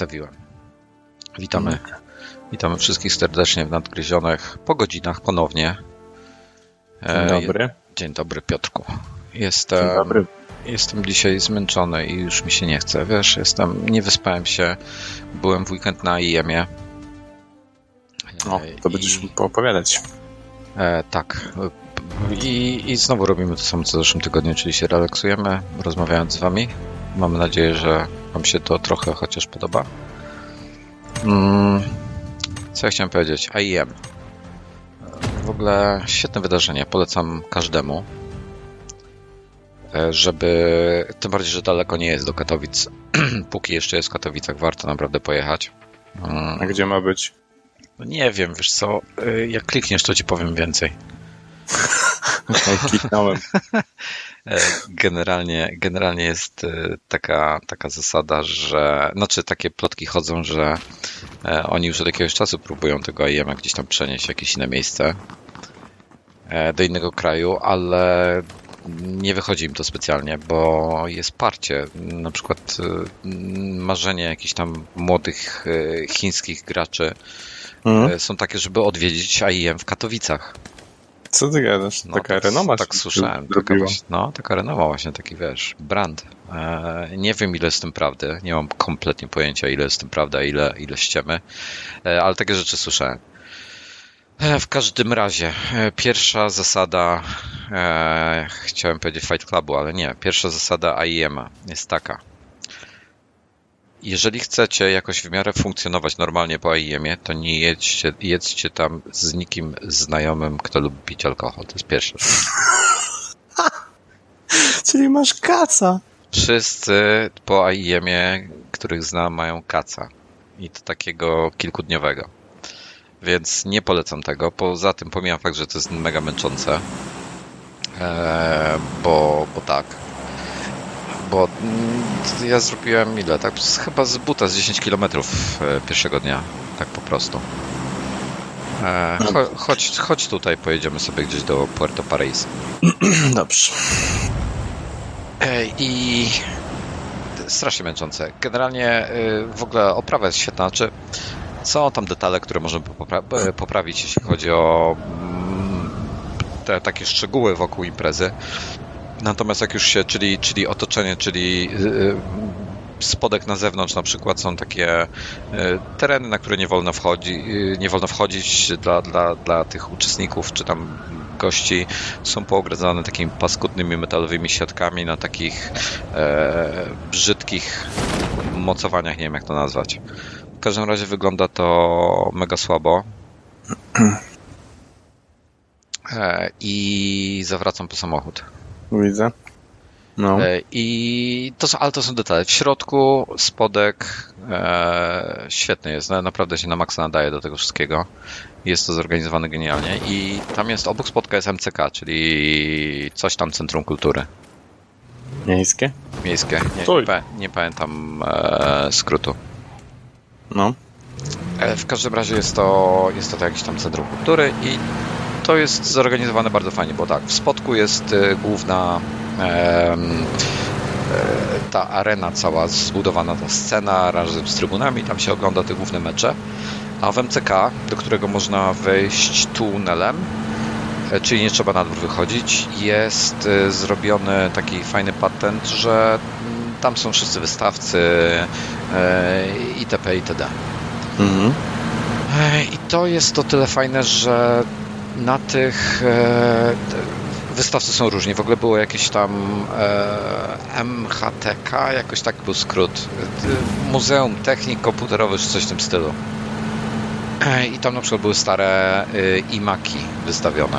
ustawiłem. Witamy. Witamy wszystkich serdecznie w Nadgryzionych po godzinach ponownie. E, Dzień dobry. Dzień dobry, Piotrku. Jestem, Dzień dobry. Jestem dzisiaj zmęczony i już mi się nie chce. Wiesz, jestem, nie wyspałem się. Byłem w weekend na IEM-ie. O, to I... będziesz mi poopowiadać. E, tak. I, I znowu robimy to samo co w zeszłym tygodniu, czyli się relaksujemy, rozmawiając z wami. Mamy nadzieję, że wam się to trochę chociaż podoba. Mm, co ja chciałem powiedzieć? AIM. W ogóle świetne wydarzenie, polecam każdemu. E, żeby, tym bardziej, że daleko nie jest do Katowic. Póki jeszcze jest w Katowicach, warto naprawdę pojechać. Mm. A gdzie ma być? No nie wiem, wiesz co, e, jak klikniesz, to ci powiem więcej. Kliknąłem. E, generalnie, generalnie jest e, taka, taka zasada, że, znaczy takie plotki chodzą, że e, oni już od jakiegoś czasu próbują tego IEM gdzieś tam przenieść w jakieś inne miejsce do innego kraju, ale nie wychodzi im to specjalnie, bo jest parcie. Na przykład marzenie jakichś tam młodych chińskich graczy mhm. są takie, żeby odwiedzić AIM w Katowicach. Co ty gadasz? No, taka tak, renoma Tak słyszałem. Taka właśnie, no, taka renoma właśnie, taki wiesz, brand. E, nie wiem ile z tym prawdy, nie mam kompletnie pojęcia ile z tym prawda, ile, ile ściemy, e, ale takie rzeczy słyszałem. E, w każdym razie, e, pierwsza zasada, e, chciałem powiedzieć Fight Clubu, ale nie, pierwsza zasada AIM-a jest taka jeżeli chcecie jakoś w miarę funkcjonować normalnie po AIM-ie, to nie jedźcie, jedźcie tam z nikim znajomym, kto lubi pić alkohol. To jest pierwsze. Czyli masz kaca. Wszyscy po AIM-ie, których znam, mają kaca. I to takiego kilkudniowego. Więc nie polecam tego. Poza tym pomijam fakt, że to jest mega męczące. Eee, bo, bo tak, bo mm, ja zrobiłem ile? Tak, chyba z buta z 10 km e, pierwszego dnia, tak po prostu. E, cho, chodź, chodź tutaj, pojedziemy sobie gdzieś do Puerto Paris. Dobrze. E, I strasznie męczące. Generalnie w ogóle oprawa jest świetna. Znaczy, są tam detale, które możemy popra poprawić, jeśli chodzi o mm, te takie szczegóły wokół imprezy. Natomiast jak już się, czyli, czyli otoczenie, czyli y, y, spodek na zewnątrz na przykład są takie y, tereny, na które nie wolno, wchodzi, nie wolno wchodzić dla, dla, dla tych uczestników czy tam gości są poogrodzone takimi paskudnymi metalowymi siatkami na takich e, brzydkich mocowaniach, nie wiem jak to nazwać. W każdym razie wygląda to mega słabo. E, I zawracam po samochód. Widzę. No. E, I to są, ale to są detale. W środku spodek e, świetny jest, naprawdę się na maksa nadaje do tego wszystkiego. Jest to zorganizowane genialnie i tam jest, obok spodka jest MCK, czyli coś tam Centrum Kultury. Miejskie? Miejskie, nie, nie, nie pamiętam e, skrótu. No. E, w każdym razie jest to, jest to jakieś tam Centrum Kultury i to jest zorganizowane bardzo fajnie, bo tak, w spodku jest y, główna e, ta arena cała zbudowana, ta scena razem z trybunami, tam się ogląda te główne mecze, a w MCK, do którego można wejść tunelem, e, czyli nie trzeba na dwór wychodzić, jest zrobiony taki fajny patent, że tam są wszyscy wystawcy e, itp. itd. Mhm. I to jest to tyle fajne, że na tych e, wystawcy są różni. W ogóle było jakieś tam e, MHTK, jakoś tak był skrót. Muzeum Technik Komputerowych czy coś w tym stylu. E, I tam na przykład były stare imaki wystawione.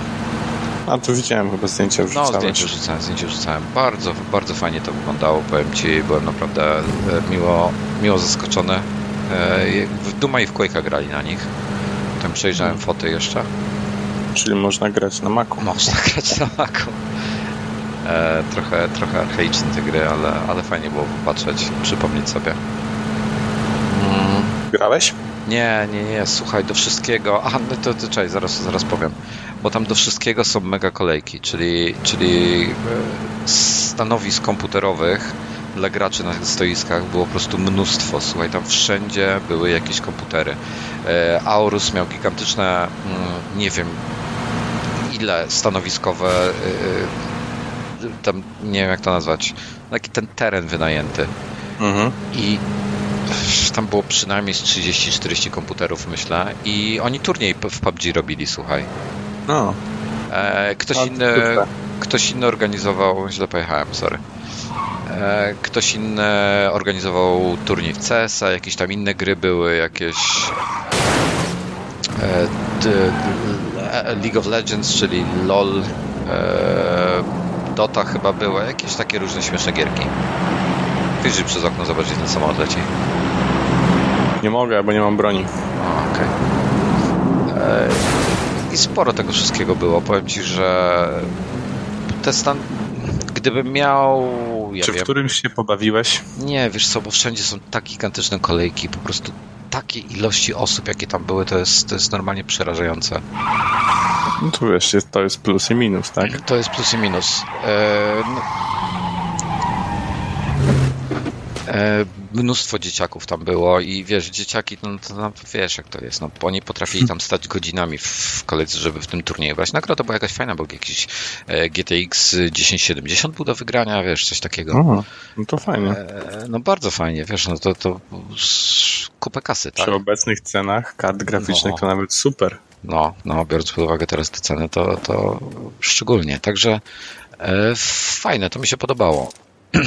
A tu widziałem chyba zdjęcia wrzucałeś. No, zdjęcia rzucałem, zdjęcia rzucałem. Bardzo, bardzo fajnie to wyglądało, powiem Ci, byłem naprawdę miło, miło zaskoczony. W Duma i w Quake'a grali na nich. Tam przejrzałem hmm. foty jeszcze. Czyli można grać na Macu. Można grać na Macu. E, trochę, trochę archaiczne te gry, ale, ale fajnie było popatrzeć, przypomnieć sobie. Mm. Grałeś? Nie, nie, nie, słuchaj, do wszystkiego. Aha, no to, to czekaj, zaraz, zaraz powiem. Bo tam do wszystkiego są mega kolejki, czyli, czyli e, stanowisk komputerowych dla graczy na stoiskach było po prostu mnóstwo. Słuchaj, tam wszędzie były jakieś komputery. E, Aorus miał gigantyczne, mm, nie wiem ile stanowiskowe, e, e, tam nie wiem jak to nazwać, taki ten teren wynajęty. Mhm. I tam było przynajmniej z 30-40 komputerów, myślę. I oni turniej w PUBG robili, słuchaj. No. Ktoś inny, ktoś inny organizował, źle pojechałem, sorry. E, ktoś inny organizował turniej w CS-a, jakieś tam inne gry były, jakieś e, League of Legends, czyli LOL, e, Dota chyba były, jakieś takie różne śmieszne gierki. Wyjrzyj przez okno, zobaczyć ten samolot leci. Nie mogę, bo nie mam broni. Okej. Okay. I sporo tego wszystkiego było. Powiem Ci, że te stan... gdybym miał ja Czy wiem. w którymś się pobawiłeś? Nie, wiesz co, bo wszędzie są tak gigantyczne kolejki, po prostu takie ilości osób, jakie tam były, to jest, to jest normalnie przerażające. No to wiesz, jest, to jest plus i minus, tak? To jest plus i minus. E, no, e, mnóstwo dzieciaków tam było i wiesz, dzieciaki, no to no, wiesz jak to jest, no oni potrafili tam stać godzinami w kolejce, żeby w tym turnieju brać. Nagroda była jakaś fajna, bo jakiś e, GTX 1070 był do wygrania, wiesz, coś takiego. Aha, no to fajnie. E, no bardzo fajnie, wiesz, no to, to kupę kasy, tak? Przy obecnych cenach kart graficznych no. to nawet super. No, no, biorąc pod uwagę teraz te ceny, to, to szczególnie. Także e, fajne, to mi się podobało.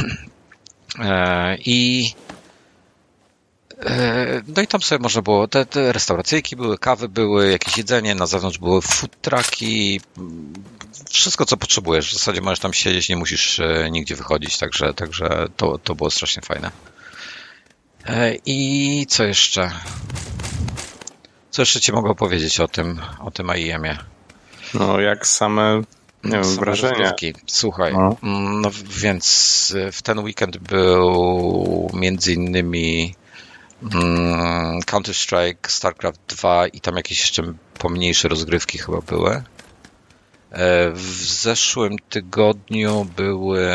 E, I no i tam sobie można było, te, te restauracyjki były, kawy były, jakieś jedzenie, na zewnątrz były food trucki, wszystko co potrzebujesz. W zasadzie możesz tam siedzieć, nie musisz e, nigdzie wychodzić, także, także to, to było strasznie fajne. I co jeszcze? Co jeszcze ci mogę powiedzieć o tym, o tym AIM-ie? No, jak same nie wiem, wrażenie. Słuchaj, no. Mm, no. więc w ten weekend był między innymi mm, Counter-Strike, StarCraft 2 i tam jakieś jeszcze pomniejsze rozgrywki chyba były. E, w zeszłym tygodniu były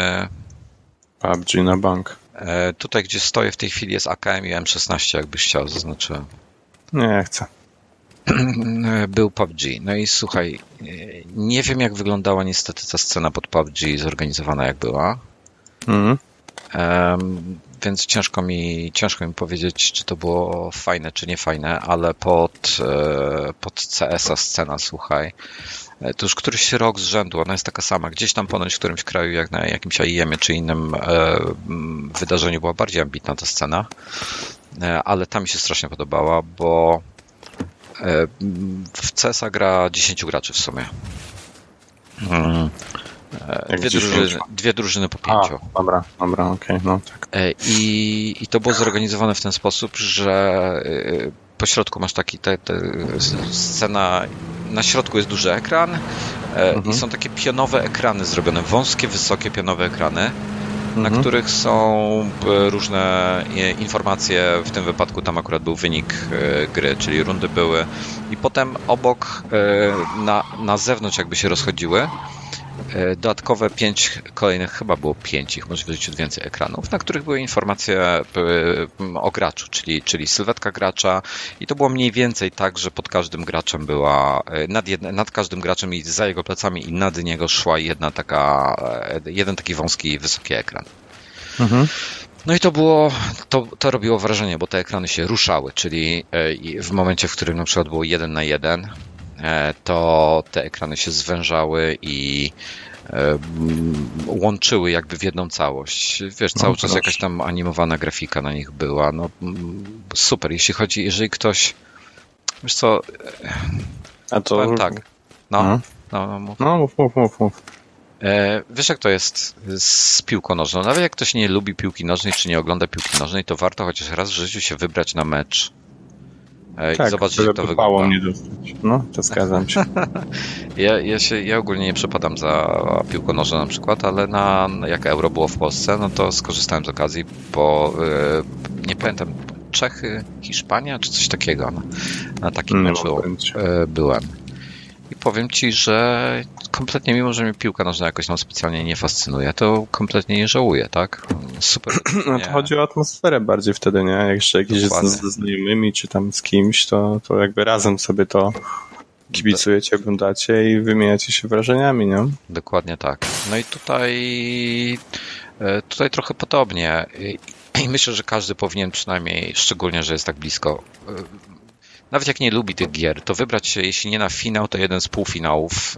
PUBG na bank. E, tutaj, gdzie stoję w tej chwili jest AKM i M16, jakbyś chciał, zaznaczyłem. Nie, chcę. był PUBG. No i słuchaj, nie wiem jak wyglądała niestety ta scena pod PUBG zorganizowana jak była. Mhm. Um, więc ciężko mi, ciężko mi powiedzieć, czy to było fajne, czy nie fajne, ale pod, e, pod CS-a scena, słuchaj, e, to już któryś rok z rzędu, ona jest taka sama. Gdzieś tam ponoć w którymś kraju, jak na jakimś AIM-ie czy innym e, wydarzeniu była bardziej ambitna ta scena, e, ale ta mi się strasznie podobała, bo E, w CESa gra 10 graczy w sumie. E, dwie drużyny, dwie drużyny po pięciu. A, dobra, dobra, okej, okay, no tak. E, I, I to było zorganizowane w ten sposób, że po środku masz taki te, te scena, na środku jest duży ekran mhm. i są takie pionowe ekrany zrobione, wąskie, wysokie pionowe ekrany na mhm. których są e, różne e, informacje. W tym wypadku tam akurat był wynik e, gry, czyli rundy były. I potem obok na, na zewnątrz jakby się rozchodziły E, dodatkowe pięć kolejnych, chyba było pięć ich, może wyrzucić więcej ekranów, na których były informacje e, o graczu, czyli, czyli sylwetka gracza i to było mniej więcej tak, że pod każdym graczem była, e, nad, jedne, nad każdym graczem i za jego plecami i nad niego szła jedna taka, jeden taki wąski, wysoki ekran. Mhm. No i to było, to, to robiło wrażenie, bo te ekrany się ruszały, czyli w momencie, w którym na przykład było jeden na jeden, E, to te ekrany się zwężały i e, łączyły jakby w jedną całość. Wiesz, cały no, czas jakaś tam animowana grafika na nich była. No super, jeśli chodzi, jeżeli ktoś wiesz co A to... Powiem tak. No, no, no, no, mów. no mów, mów, mów, mów. E, wiesz, jak to jest z piłką nożną? Nawet jak ktoś nie lubi piłki nożnej, czy nie ogląda piłki nożnej, to warto chociaż raz w życiu się wybrać na mecz tak, i zobaczyć, jak to wygląda. mnie dostać. No, to zgadzam się. ja, ja, się. ja ogólnie nie przepadam za piłką nożną na przykład, ale na, jak euro było w Polsce, no to skorzystałem z okazji, bo yy, nie pamiętam, Czechy, Hiszpania, czy coś takiego. Na, na takim meczu yy, byłem. Powiem ci, że kompletnie, mimo że mnie piłka nożna jakoś tam specjalnie nie fascynuje, to kompletnie nie żałuję, tak? super. No to chodzi o atmosferę bardziej wtedy, nie? Jak jeszcze jakieś z, ze znajomymi, czy tam z kimś, to, to jakby razem sobie to kibicujecie, oglądacie i wymieniacie się wrażeniami, nie? Dokładnie tak. No i tutaj e, tutaj trochę podobnie. I myślę, że każdy powinien przynajmniej, szczególnie, że jest tak blisko, e, nawet jak nie lubi tych gier, to wybrać się, jeśli nie na finał, to jeden z półfinałów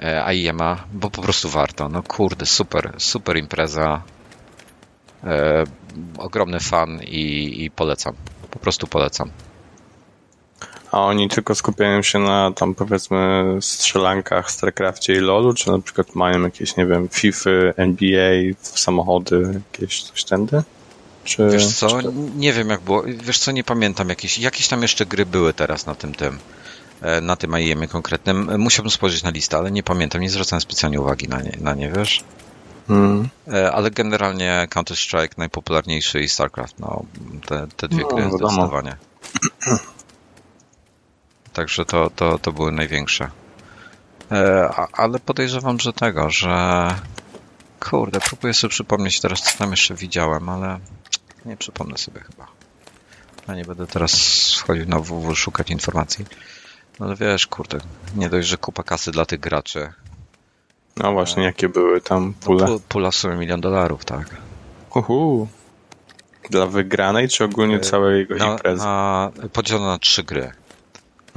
e, AIM-a, bo po prostu warto. No kurde, super, super impreza. ogromny fan i, i polecam. Po prostu polecam. A oni tylko skupiają się na tam powiedzmy strzelankach, StarCraftie i LoLu, czy na przykład mają jakieś, nie wiem, FIFA, NBA, samochody, jakieś coś tędy? Czy, wiesz co, czy... nie wiem jak było, wiesz co, nie pamiętam, jakieś, jakieś tam jeszcze gry były teraz na tym tym, e, na tym IEM konkretnym. Musiałbym spojrzeć na listę, ale nie pamiętam, nie zwracałem specjalnie uwagi na nie, na nie wiesz? Hmm. E, ale generalnie Counter-Strike najpopularniejszy i StarCraft, no te, te dwie no, gry wiadomo. zdecydowanie. Także to, to, to były największe. E, ale podejrzewam, że tego, że kurde, próbuję sobie przypomnieć teraz, co tam jeszcze widziałem, ale nie przypomnę sobie chyba. Ja nie będę teraz wchodził na WW szukać informacji. No ale wiesz, kurde, nie dość, że kupa kasy dla tych graczy. No właśnie, e, jakie były tam pule? No, pula w sumie milion dolarów, tak. Uhu. Dla wygranej, czy ogólnie e, całej jego no, imprezy? Na, podzielone na trzy gry.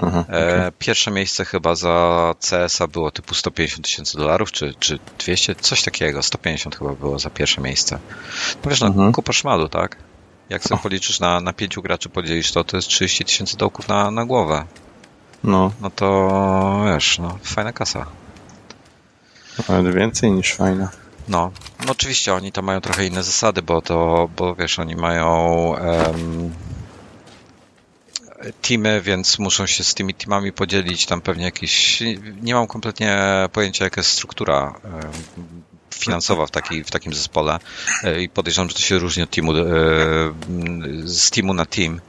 Aha, e, okay. Pierwsze miejsce chyba za CS-a było typu 150 tysięcy dolarów, czy, czy 200, coś takiego. 150 chyba było za pierwsze miejsce. No wiesz, no, kupa szmalu, tak? Jak sobie policzysz na, na pięciu graczy podzielisz to, to jest 30 tysięcy dołków na, na głowę. No. No to wiesz, no fajna kasa. Nawet więcej niż fajna. No, no oczywiście oni tam mają trochę inne zasady, bo to, bo wiesz, oni mają um, teamy, więc muszą się z tymi teamami podzielić. Tam pewnie jakieś. Nie mam kompletnie pojęcia, jaka jest struktura finansowa w, taki, w takim zespole e, i podejrzewam, że to się różni od teamu, e, z teamu na team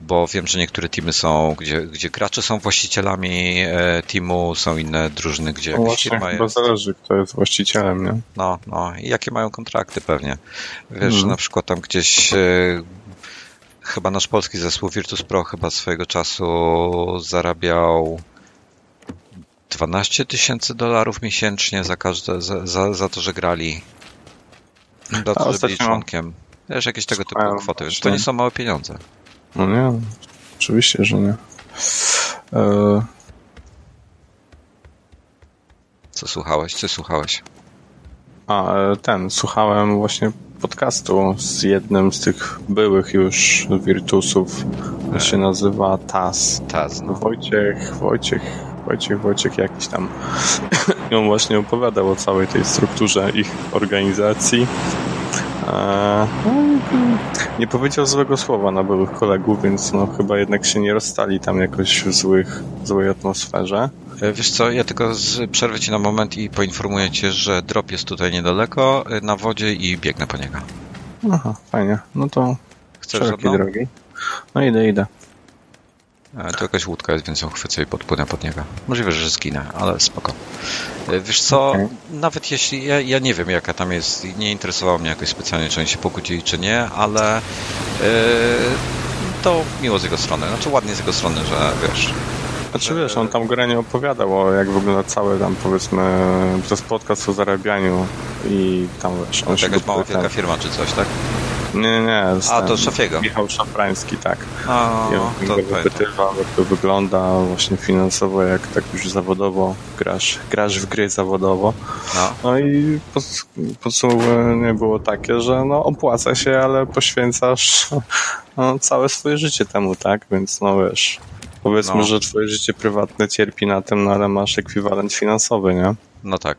bo wiem, że niektóre teamy są, gdzie, gdzie gracze są właścicielami e, teamu, są inne drużyny, gdzie no jakaś firma jest. zależy, kto jest właścicielem, nie? No, no i jakie mają kontrakty pewnie. Wiesz, mm. na przykład tam gdzieś chyba nasz polski zespół Virtus Pro chyba swojego czasu zarabiał 12 tysięcy dolarów miesięcznie za każde, za, za, za, to, że grali. Do to, że byli członkiem. Wiesz, jakieś tego typu kwoty. Wiesz, to nie są małe pieniądze. No nie, oczywiście, że nie. E... Co słuchałeś? Co słuchałeś? A, e, ten, słuchałem właśnie podcastu z jednym z tych byłych już Virtusów. On się nazywa Taz. Taz, no. Wojciech, Wojciech, Wojciech, Wojciech jakiś tam. I on właśnie opowiadał o całej tej strukturze ich organizacji. No nie powiedział złego słowa na byłych kolegów, więc no chyba jednak się nie rozstali tam jakoś w złych, złej atmosferze. E, wiesz co, ja tylko z, przerwę ci na moment i poinformuję cię, że drop jest tutaj niedaleko, e, na wodzie i biegnę po niego. Aha, fajnie. No to Chcesz drogi. No idę, idę. E, to jakaś łódka jest, więc ją chwycę i podpłynę pod niego. Możliwe, że zginę, ale spoko. Wiesz co, okay. nawet jeśli, ja, ja, nie wiem jaka tam jest, nie interesowało mnie jakoś specjalnie, czy oni się pokłócili, czy nie, ale yy, to miło z jego strony. Znaczy ładnie z jego strony, że wiesz, znaczy wiesz, on tam granie opowiadał o jak wygląda cały tam powiedzmy przez podcast o zarabianiu i tam wiesz... On jakaś mała wielka firma czy coś, tak? Nie, nie. A, to Szafiego. Michał Szafrański, tak. A, on go wypytywał, jak to wygląda właśnie finansowo, jak tak już zawodowo grasz, grasz w gry zawodowo. No, no i podsumowanie było takie, że no opłaca się, ale poświęcasz no, całe swoje życie temu, tak? Więc no wiesz, Powiedzmy, no. że twoje życie prywatne cierpi na tym, no ale masz ekwiwalent finansowy, nie? No tak.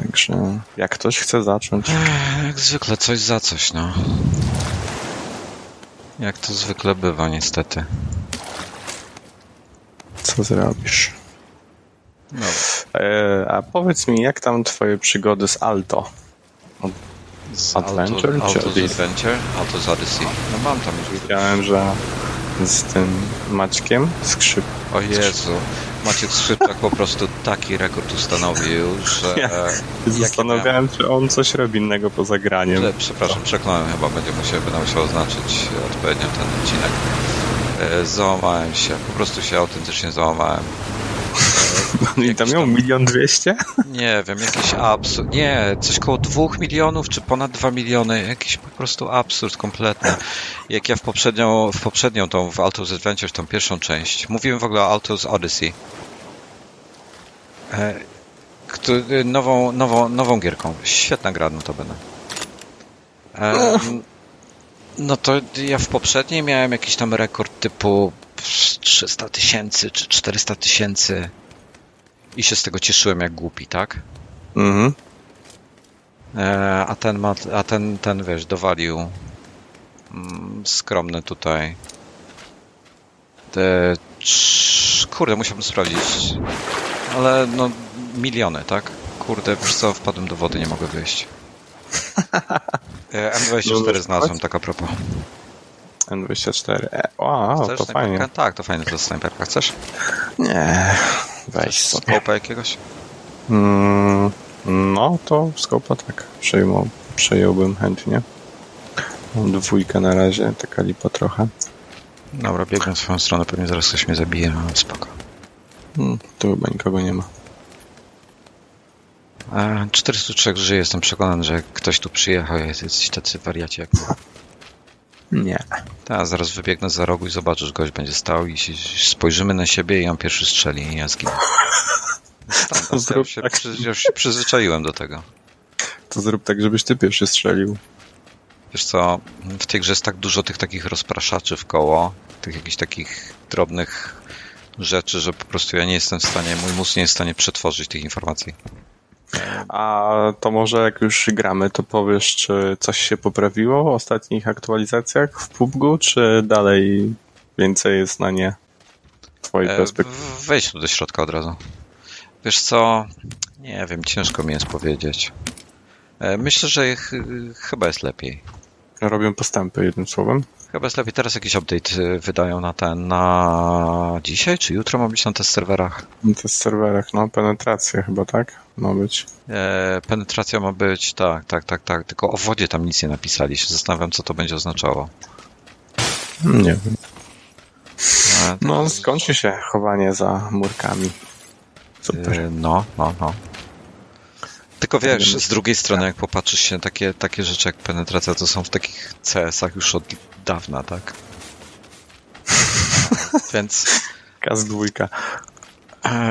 Także jak ktoś chce zacząć. Jak zwykle coś za coś, no. Jak to zwykle bywa, niestety. Co zrobisz? No. E, a powiedz mi, jak tam twoje przygody z Alto? Z Adventure? Alto, Alto z Adventure? Alto z Odyssey. No mam tam już. Widziałem, że z tym Maćkiem Skrzyp. O Jezu. Maciek Skrzypczak po prostu taki rekord ustanowił, że... Ja zastanawiałem, czy on coś robi innego poza graniem. Że, przepraszam, przekląłem chyba, będzie musiał, będę musiał oznaczyć odpowiednio ten odcinek. E, załamałem się, po prostu się autentycznie załamałem. I tam miał milion dwieście? Nie wiem, jakiś absurd. Nie, coś koło dwóch milionów, czy ponad dwa miliony. Jakiś po prostu absurd kompletny. Jak ja w poprzednią, w poprzednią tą, w Altos Adventures, tą pierwszą część, mówiłem w ogóle o Altos Odyssey. E, nową, nową, nową gierką. Świetna gra, no to będę. E, no to ja w poprzedniej miałem jakiś tam rekord typu 300 tysięcy czy 400 tysięcy i się z tego cieszyłem jak głupi, tak? Mhm. E, a ten ma, a ten, ten wiesz, dowalił mm, skromny tutaj. Te, kurde, musiałbym sprawdzić. Ale no, miliony, tak? Kurde, wiesz co, wpadłem do wody, nie mogę wyjść. E, M24 znalazłem, tak a propos. N24. E, wow, to fajnie. Tak, to fajne to snajperka. Chcesz? Nie, weź Skopa jakiegoś? Mm, no, to skopa tak przejmą, przejąłbym chętnie. Mam dwójkę na razie, taka lipa trochę. Dobra, biegnę w swoją stronę, pewnie zaraz ktoś mnie zabije, ale spoko. Hmm, tu chyba nikogo nie ma. 403 żyje, jestem przekonany, że ktoś tu przyjechał, jest tacy wariaci jak nie. Tak, zaraz wybiegnę za rogu i zobaczysz, gość będzie stał i spojrzymy na siebie i on pierwszy strzeli i ja zginę. Standard, ja, się, tak. ja już się przyzwyczaiłem do tego. To zrób tak, żebyś ty pierwszy strzelił. Wiesz co, w tej grze jest tak dużo tych takich rozpraszaczy w koło, tych jakichś takich drobnych rzeczy, że po prostu ja nie jestem w stanie, mój mózg nie jest w stanie przetworzyć tych informacji. A to może jak już gramy, to powiesz, czy coś się poprawiło w ostatnich aktualizacjach w PUBG, czy dalej więcej jest na nie? Twojej perspektywy. Wejdź tu do środka od razu. Wiesz co? Nie wiem, ciężko mi jest powiedzieć. E, myślę, że ch chyba jest lepiej. Robią postępy, jednym słowem. Chyba jest lepiej. Teraz jakiś update y, wydają na ten, na dzisiaj, czy jutro ma być na test serwerach? Na test serwerach, no, penetracja chyba, tak? Ma być. E, penetracja ma być, tak, tak, tak, tak. Tylko o wodzie tam nic nie napisali. Się zastanawiam, co to będzie oznaczało. Nie wiem. E, no, skończy się chowanie za murkami. Super. E, no, no, no. Tylko wiesz, z drugiej strony, jak popatrzysz się, takie, takie rzeczy jak penetracja, to są w takich CS-ach już od dawna, tak? Więc... Kaz dwójka.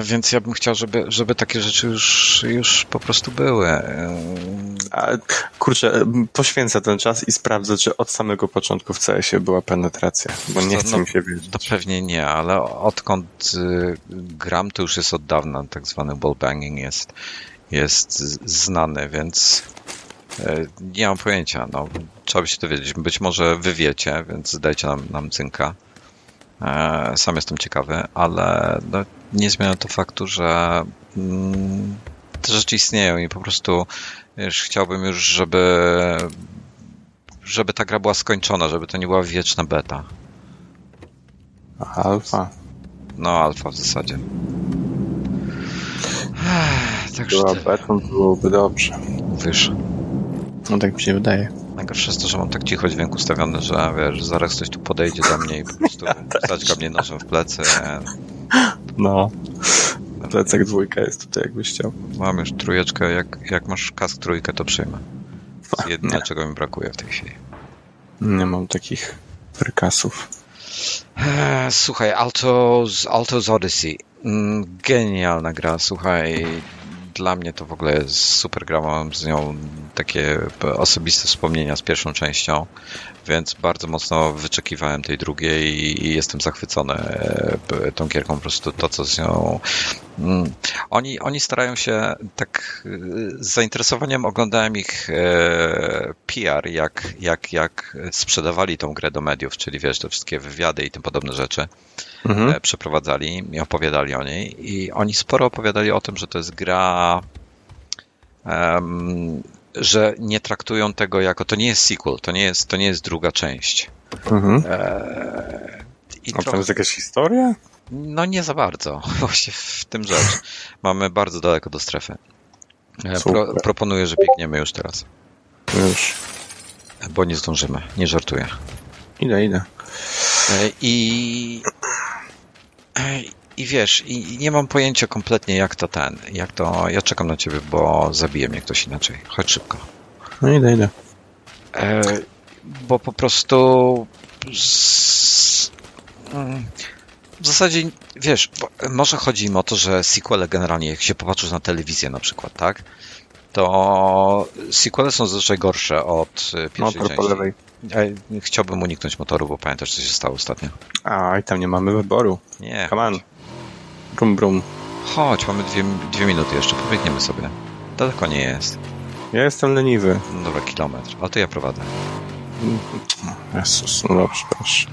Więc ja bym chciał, żeby, żeby takie rzeczy już, już po prostu były. A, kurczę, poświęcę ten czas i sprawdzę, czy od samego początku w CS-ie była penetracja, bo nie chcę no, mi się wiedzieć. To pewnie nie, ale odkąd y, gram, to już jest od dawna tak zwany wallbanging jest jest znany, więc e, nie mam pojęcia. No, trzeba by się dowiedzieć. Być może wy wiecie, więc dajcie nam, nam cynka. E, sam jestem ciekawy, ale no, nie zmienia to faktu, że mm, te rzeczy istnieją i po prostu wiesz, chciałbym już, żeby żeby ta gra była skończona, żeby to nie była wieczna beta. Alfa. No, alfa w zasadzie. Także Była betą, byłoby dobrze. Wiesz. No tak mi się wydaje. Najgorsze jest to, że mam tak cicho dźwięk ustawiony, że wiesz, zaraz ktoś tu podejdzie do mnie i po prostu zaćga mnie nożem w plecy. No. Plecak dwójka jest tutaj, jakbyś chciał. Mam już trójeczkę. Jak, jak masz kask trójkę, to przyjmę. To jedyne, czego mi brakuje w tej chwili. Nie mam takich frykasów. Eee, słuchaj, Altos, Altos Odyssey. Mm, genialna gra, słuchaj. Dla mnie to w ogóle jest super gra. Mam z nią takie osobiste wspomnienia z pierwszą częścią, więc bardzo mocno wyczekiwałem tej drugiej i jestem zachwycony e, tą gierką. Po prostu to, co z nią. Mm, oni, oni starają się tak z zainteresowaniem oglądałem ich e, PR, jak, jak, jak sprzedawali tą grę do mediów, czyli wiesz, te wszystkie wywiady i tym podobne rzeczy mhm. E, przeprowadzali i opowiadali o niej. I oni sporo opowiadali o tym, że to jest gra, um, że nie traktują tego jako, to nie jest sequel, to nie jest, to nie jest druga część. Mhm. E, i A trochę... tam jest jakaś historia? No nie za bardzo. Właśnie w tym rzecz. Mamy bardzo daleko do strefy. E, pro, proponuję, że biegniemy już teraz. Już. Bo nie zdążymy. Nie żartuję. Idę, idę. E, I... I wiesz, i nie mam pojęcia kompletnie jak to ten, jak to, ja czekam na ciebie, bo zabije mnie ktoś inaczej. Chodź szybko. No idę, idę. E, bo po prostu z, w zasadzie, wiesz, może chodzi im o to, że sequele generalnie, jak się popatrzysz na telewizję na przykład, tak, to sequele są zazwyczaj gorsze od pierwszej Motor części. lewej. Chciałbym uniknąć motoru, bo pamiętasz, co się stało ostatnio. A, i tam nie mamy wyboru. Nie. Come on. Brum, brum. Chodź, mamy dwie, dwie minuty jeszcze, pobiegniemy sobie. Daleko nie jest. Ja jestem leniwy. No dobra, kilometr, ale to ja prowadzę. Jezus, no dobrze, proszę.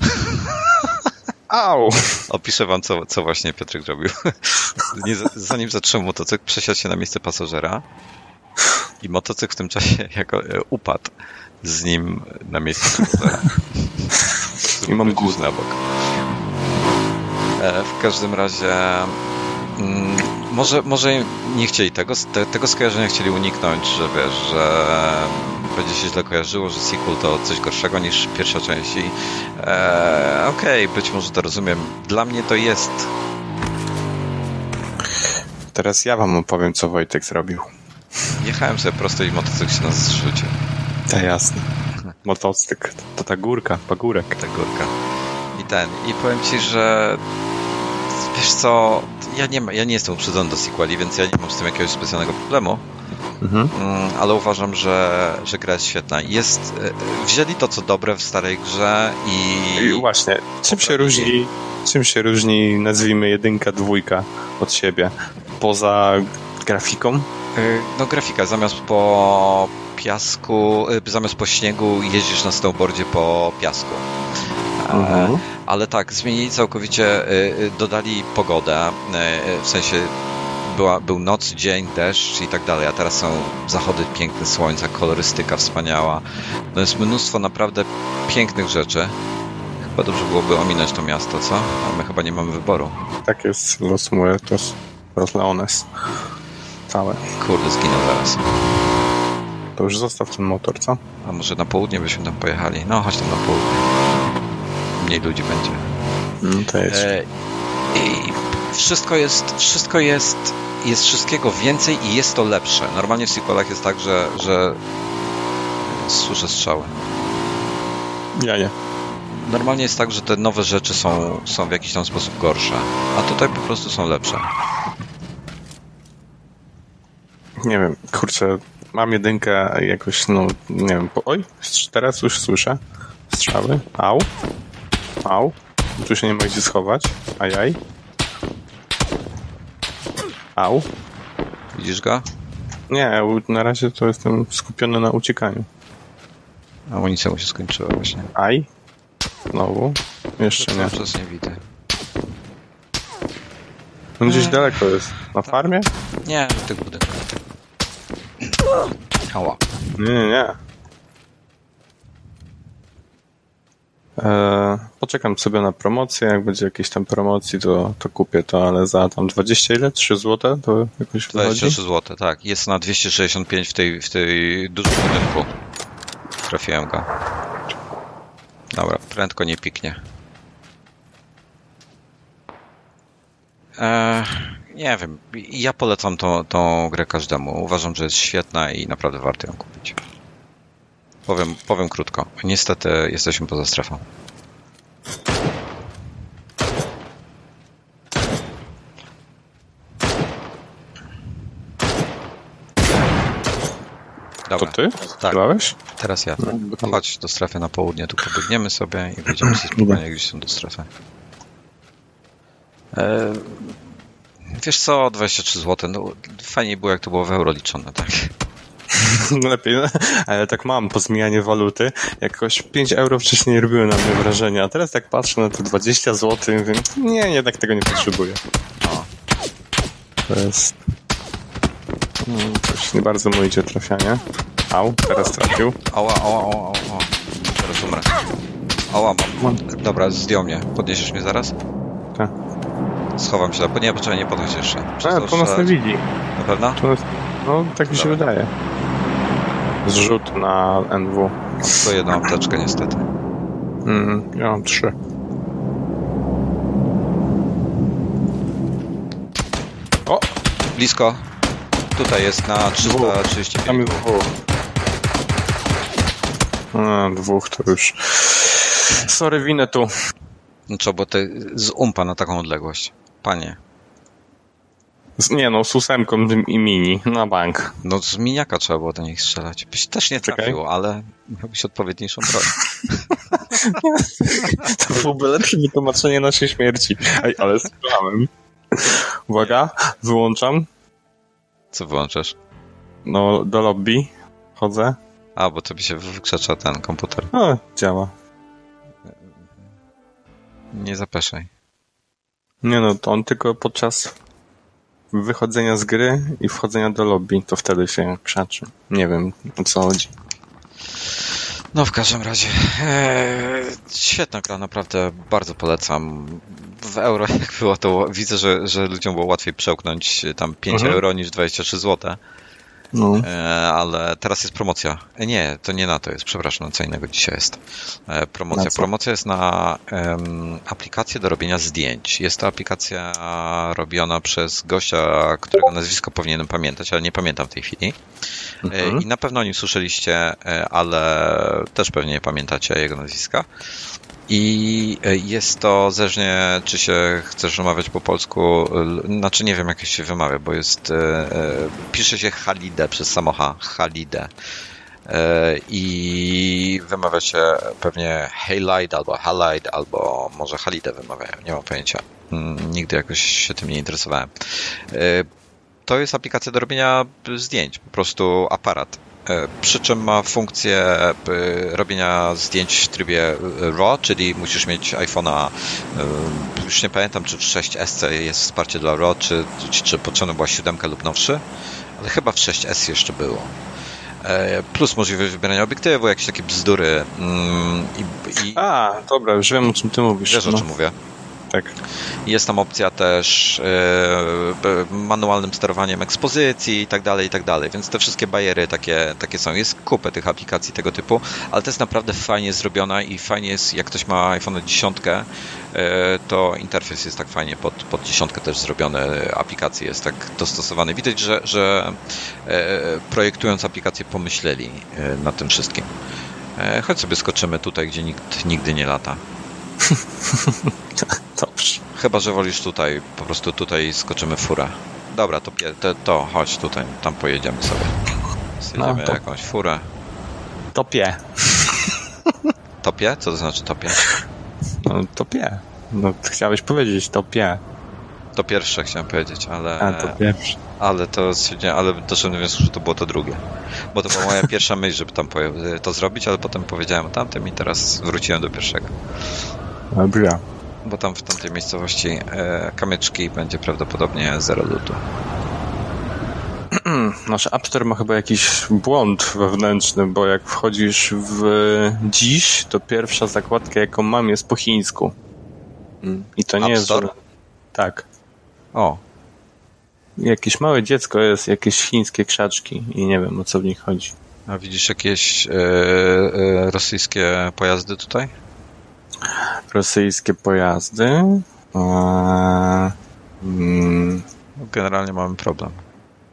Au! Opiszę wam, co, co właśnie Piotrek zrobił. Zanim zatrzymał motocykl, przesiadł się na miejsce pasażera i motocykl w tym czasie jako e, upadł z nim na pasażera. I mam guz na bok. E, w każdym razie mm, może, może nie chcieli tego, te, tego skojarzenia chcieli uniknąć, że wiesz, że będzie się źle kojarzyło, że sequel to coś gorszego niż pierwsza część i e, okej, okay, być może to rozumiem. Dla mnie to jest Teraz ja wam opowiem, co Wojtek zrobił. Jechałem sobie prosto i motocykl się nas zrzucił. Tak, jasne. Motocykl, to ta górka, pagórek. Ta górka. I ten, i powiem ci, że wiesz co, ja nie, ja nie jestem uprzedzony do sequeli, więc ja nie mam z tym jakiegoś specjalnego problemu. Mhm. Mm, ale uważam, że, że gra jest świetna. Jest, e, wzięli to, co dobre w starej grze i... I właśnie, czym się różni, czym się różni, nazwijmy jedynka, dwójka od siebie? Poza grafiką? E, no grafika, zamiast po piasku, e, zamiast po śniegu jeździsz na snowboardzie po piasku. Mhm. Ale tak, zmienili całkowicie, dodali pogodę, w sensie była, był noc, dzień, deszcz i tak dalej, a teraz są zachody piękne słońca, kolorystyka wspaniała. No jest mnóstwo naprawdę pięknych rzeczy. Chyba dobrze byłoby ominąć to miasto, co? A my chyba nie mamy wyboru. Tak jest Los Muertos, Los Leones. Całe. Kurde, zginął zaraz. To już zostaw ten motor, co? A może na południe byśmy tam pojechali? No, chodź tam na południe. Mniej ludzi będzie. No to jest. E, I wszystko jest, wszystko jest, jest wszystkiego więcej i jest to lepsze. Normalnie w sequelach jest tak, że, że słyszę strzały. Ja nie. Normalnie jest tak, że te nowe rzeczy są, są w jakiś tam sposób gorsze, a tutaj po prostu są lepsze. Nie wiem, kurczę, mam jedynkę jakoś, no, nie wiem, po... oj, teraz już słyszę strzały, au, au, tu się nie ma gdzie schować, ajaj. Au. Widzisz go? Nie, na razie to jestem skupiony na uciekaniu. Amunicja mu się skończyła właśnie. Aj. Znowu. Jeszcze nie. Czas nie widzę. On gdzieś daleko jest. Na farmie? Nie, w tych budynkach. Ała. Nie, nie, nie. E, poczekam sobie na promocję, jak będzie jakieś tam promocji, to, to kupię to, ale za tam 20 ile? 3 zł to jakoś 23 zł, tak. Jest na 265 w tej, w tej dużym budynku. Trafiłem go. Dobra, prędko nie piknie. Eee, nie wiem, ja polecam tą, tą grę każdemu. Uważam, że jest świetna i naprawdę warto ją kupić. Powiem, powiem krótko. Niestety jesteśmy poza strefą. Dobra. To ty? Tak. Teraz ja. No, Chodź do strefy na południe, tu pobiegniemy sobie i wyjdziemy sobie spokojnie gdzieś są do strefy. E, wiesz co, 23 zł, no fajniej było jak to było w euro liczone, tak? No lepiej, no. ale tak mam po zmianie waluty. Jakoś 5 euro wcześniej robiły na mnie wrażenie, a teraz tak patrzę na te 20 zł mówię, nie, jednak tego nie potrzebuję. O. To jest... Hmm, coś nie bardzo mu idzie trafianie. Au, teraz trafił. Ała, ała, ała, ała. Teraz umrę. Ała, mam. Dobra, zdjął mnie. Podniesiesz mnie zaraz? trochę. Schowam się, bo nie, poczekaj, nie podchodź jeszcze. A, to nas nie widzi. Na pewno? Nas... No, tak mi się wydaje. Zrzut na NW. Mam tylko jedną apteczkę niestety. Mm, ja mam trzy. O! Blisko. Tutaj jest na 335. Tam jest dwóch. A, dwóch to już. Sorry, winę tu. No co, bo ty z umpa na taką odległość. Panie. Z, nie no, z ósemką i mini, na bank. No z miniaka trzeba było do nich strzelać. Byś też nie trafił, ale miałbyś odpowiedniejszą broń. to byłoby lepsze wytłumaczenie naszej śmierci. Ej, ale strzelałem. Uwaga, wyłączam. Co wyłączasz? No, do lobby chodzę. A, bo to by się wykrzecza ten komputer. O, działa. Nie zapeszaj. Nie no, to on tylko podczas wychodzenia z gry i wchodzenia do lobby, to wtedy się krzaczy. Nie wiem, o co chodzi. No w każdym razie ee, świetna gra, naprawdę bardzo polecam. W euro jak było to widzę, że, że ludziom było łatwiej przełknąć tam 5 mhm. euro niż 23 zł. No. E, ale teraz jest promocja. E, nie, to nie na to jest, przepraszam, co innego dzisiaj jest. E, promocja. Promocja jest na um, aplikację do robienia zdjęć. Jest to aplikacja robiona przez gościa, którego nazwisko powinienem pamiętać, ale nie pamiętam w tej chwili. Mhm. I na pewno o nim słyszeliście, ale też pewnie nie pamiętacie jego nazwiska. I e, jest to zależnie, czy się chcesz wymawiać po polsku, znaczy nie wiem, jak się wymawia, bo jest, e, e, pisze się Halide przez samocha, Halide. I wymawia się pewnie Halide albo Halide, albo może Halide wymawiają, nie mam pojęcia. Mm, nigdy jakoś się tym nie interesowałem. To jest aplikacja do robienia zdjęć, po prostu aparat przy czym ma funkcję e, robienia zdjęć w trybie e, RAW, czyli musisz mieć iPhone'a, już nie pamiętam, czy w 6S jest wsparcie dla RAW, czy, czy, czy potrzebna była 7 lub nowszy, ale chyba w 6S jeszcze było. Plus możliwość wybierania obiektywu, jakieś takie bzdury. Mm, I, i... A, dobra, już wiem o czym ty mówisz. Wiesz no. o czym mówię? Tak. Jest tam opcja też yy, manualnym sterowaniem ekspozycji i tak dalej, i tak dalej. Więc te wszystkie bariery takie, takie są. Jest kupę tych aplikacji tego typu, ale to jest naprawdę fajnie zrobiona i fajnie jest, jak ktoś ma iPhone 10, yy, to interfejs jest tak fajnie pod, pod dziesiątkę też zrobiony, aplikacji jest tak dostosowany. Widać, że, że yy, projektując aplikację pomyśleli nad tym wszystkim. Chodź sobie skoczymy tutaj, gdzie nikt nigdy nie lata. Dobrze. Chyba, że wolisz tutaj, po prostu tutaj skoczymy furę. Dobra, to, to, to chodź tutaj, tam pojedziemy sobie. Zjedziemy no, to... jakąś furę. Topie. Topie? Co to znaczy topie? No, topie. No, chciałeś powiedzieć topie. To pierwsze chciałem powiedzieć, ale. A, to pierwsze. Ale to ale doszedłem do wniosku, że to było to drugie. Bo to była moja pierwsza myśl, żeby tam to zrobić, ale potem powiedziałem o tamtym i teraz wróciłem do pierwszego. Dobra. Bo tam w tamtej miejscowości e, kamyczki będzie prawdopodobnie zero lutu. Nasz App Store ma chyba jakiś błąd wewnętrzny, bo jak wchodzisz w dziś, to pierwsza zakładka, jaką mam, jest po chińsku. Mm. I to nie App jest. Store? Tak. O. Jakieś małe dziecko jest, jakieś chińskie krzaczki i nie wiem o co w nich chodzi. A widzisz jakieś e, e, rosyjskie pojazdy tutaj? Rosyjskie pojazdy. Eee, mm, Generalnie mamy problem.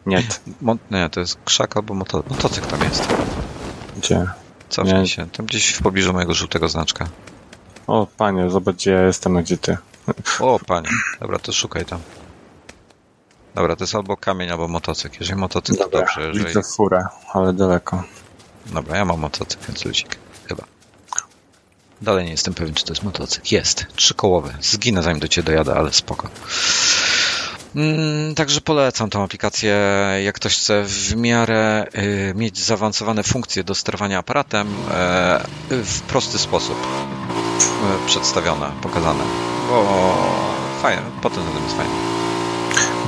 Nie. Mo nie, to jest krzak albo moto motocykl tam jest. Gdzie? Cofnij się. Tam gdzieś w pobliżu mojego żółtego znaczka. O, panie, zobacz gdzie ja jestem, a gdzie ty. O, panie. Dobra, to szukaj tam. Dobra, to jest albo kamień, albo motocykl. Jeżeli motocykl, Dobra, dobrze. Jeżeli... Widzę furę, ale daleko. Dobra, ja mam motocykl, więc ludzik. Dalej nie jestem pewien, czy to jest motocykl. Jest, trzykołowy. Zginę zanim do Ciebie dojadę, ale spoko. Mm, także polecam tą aplikację, jak ktoś chce w miarę y, mieć zaawansowane funkcje do sterowania aparatem y, w prosty sposób y, przedstawione, pokazane. Bo fajnie, potem jest fajnie.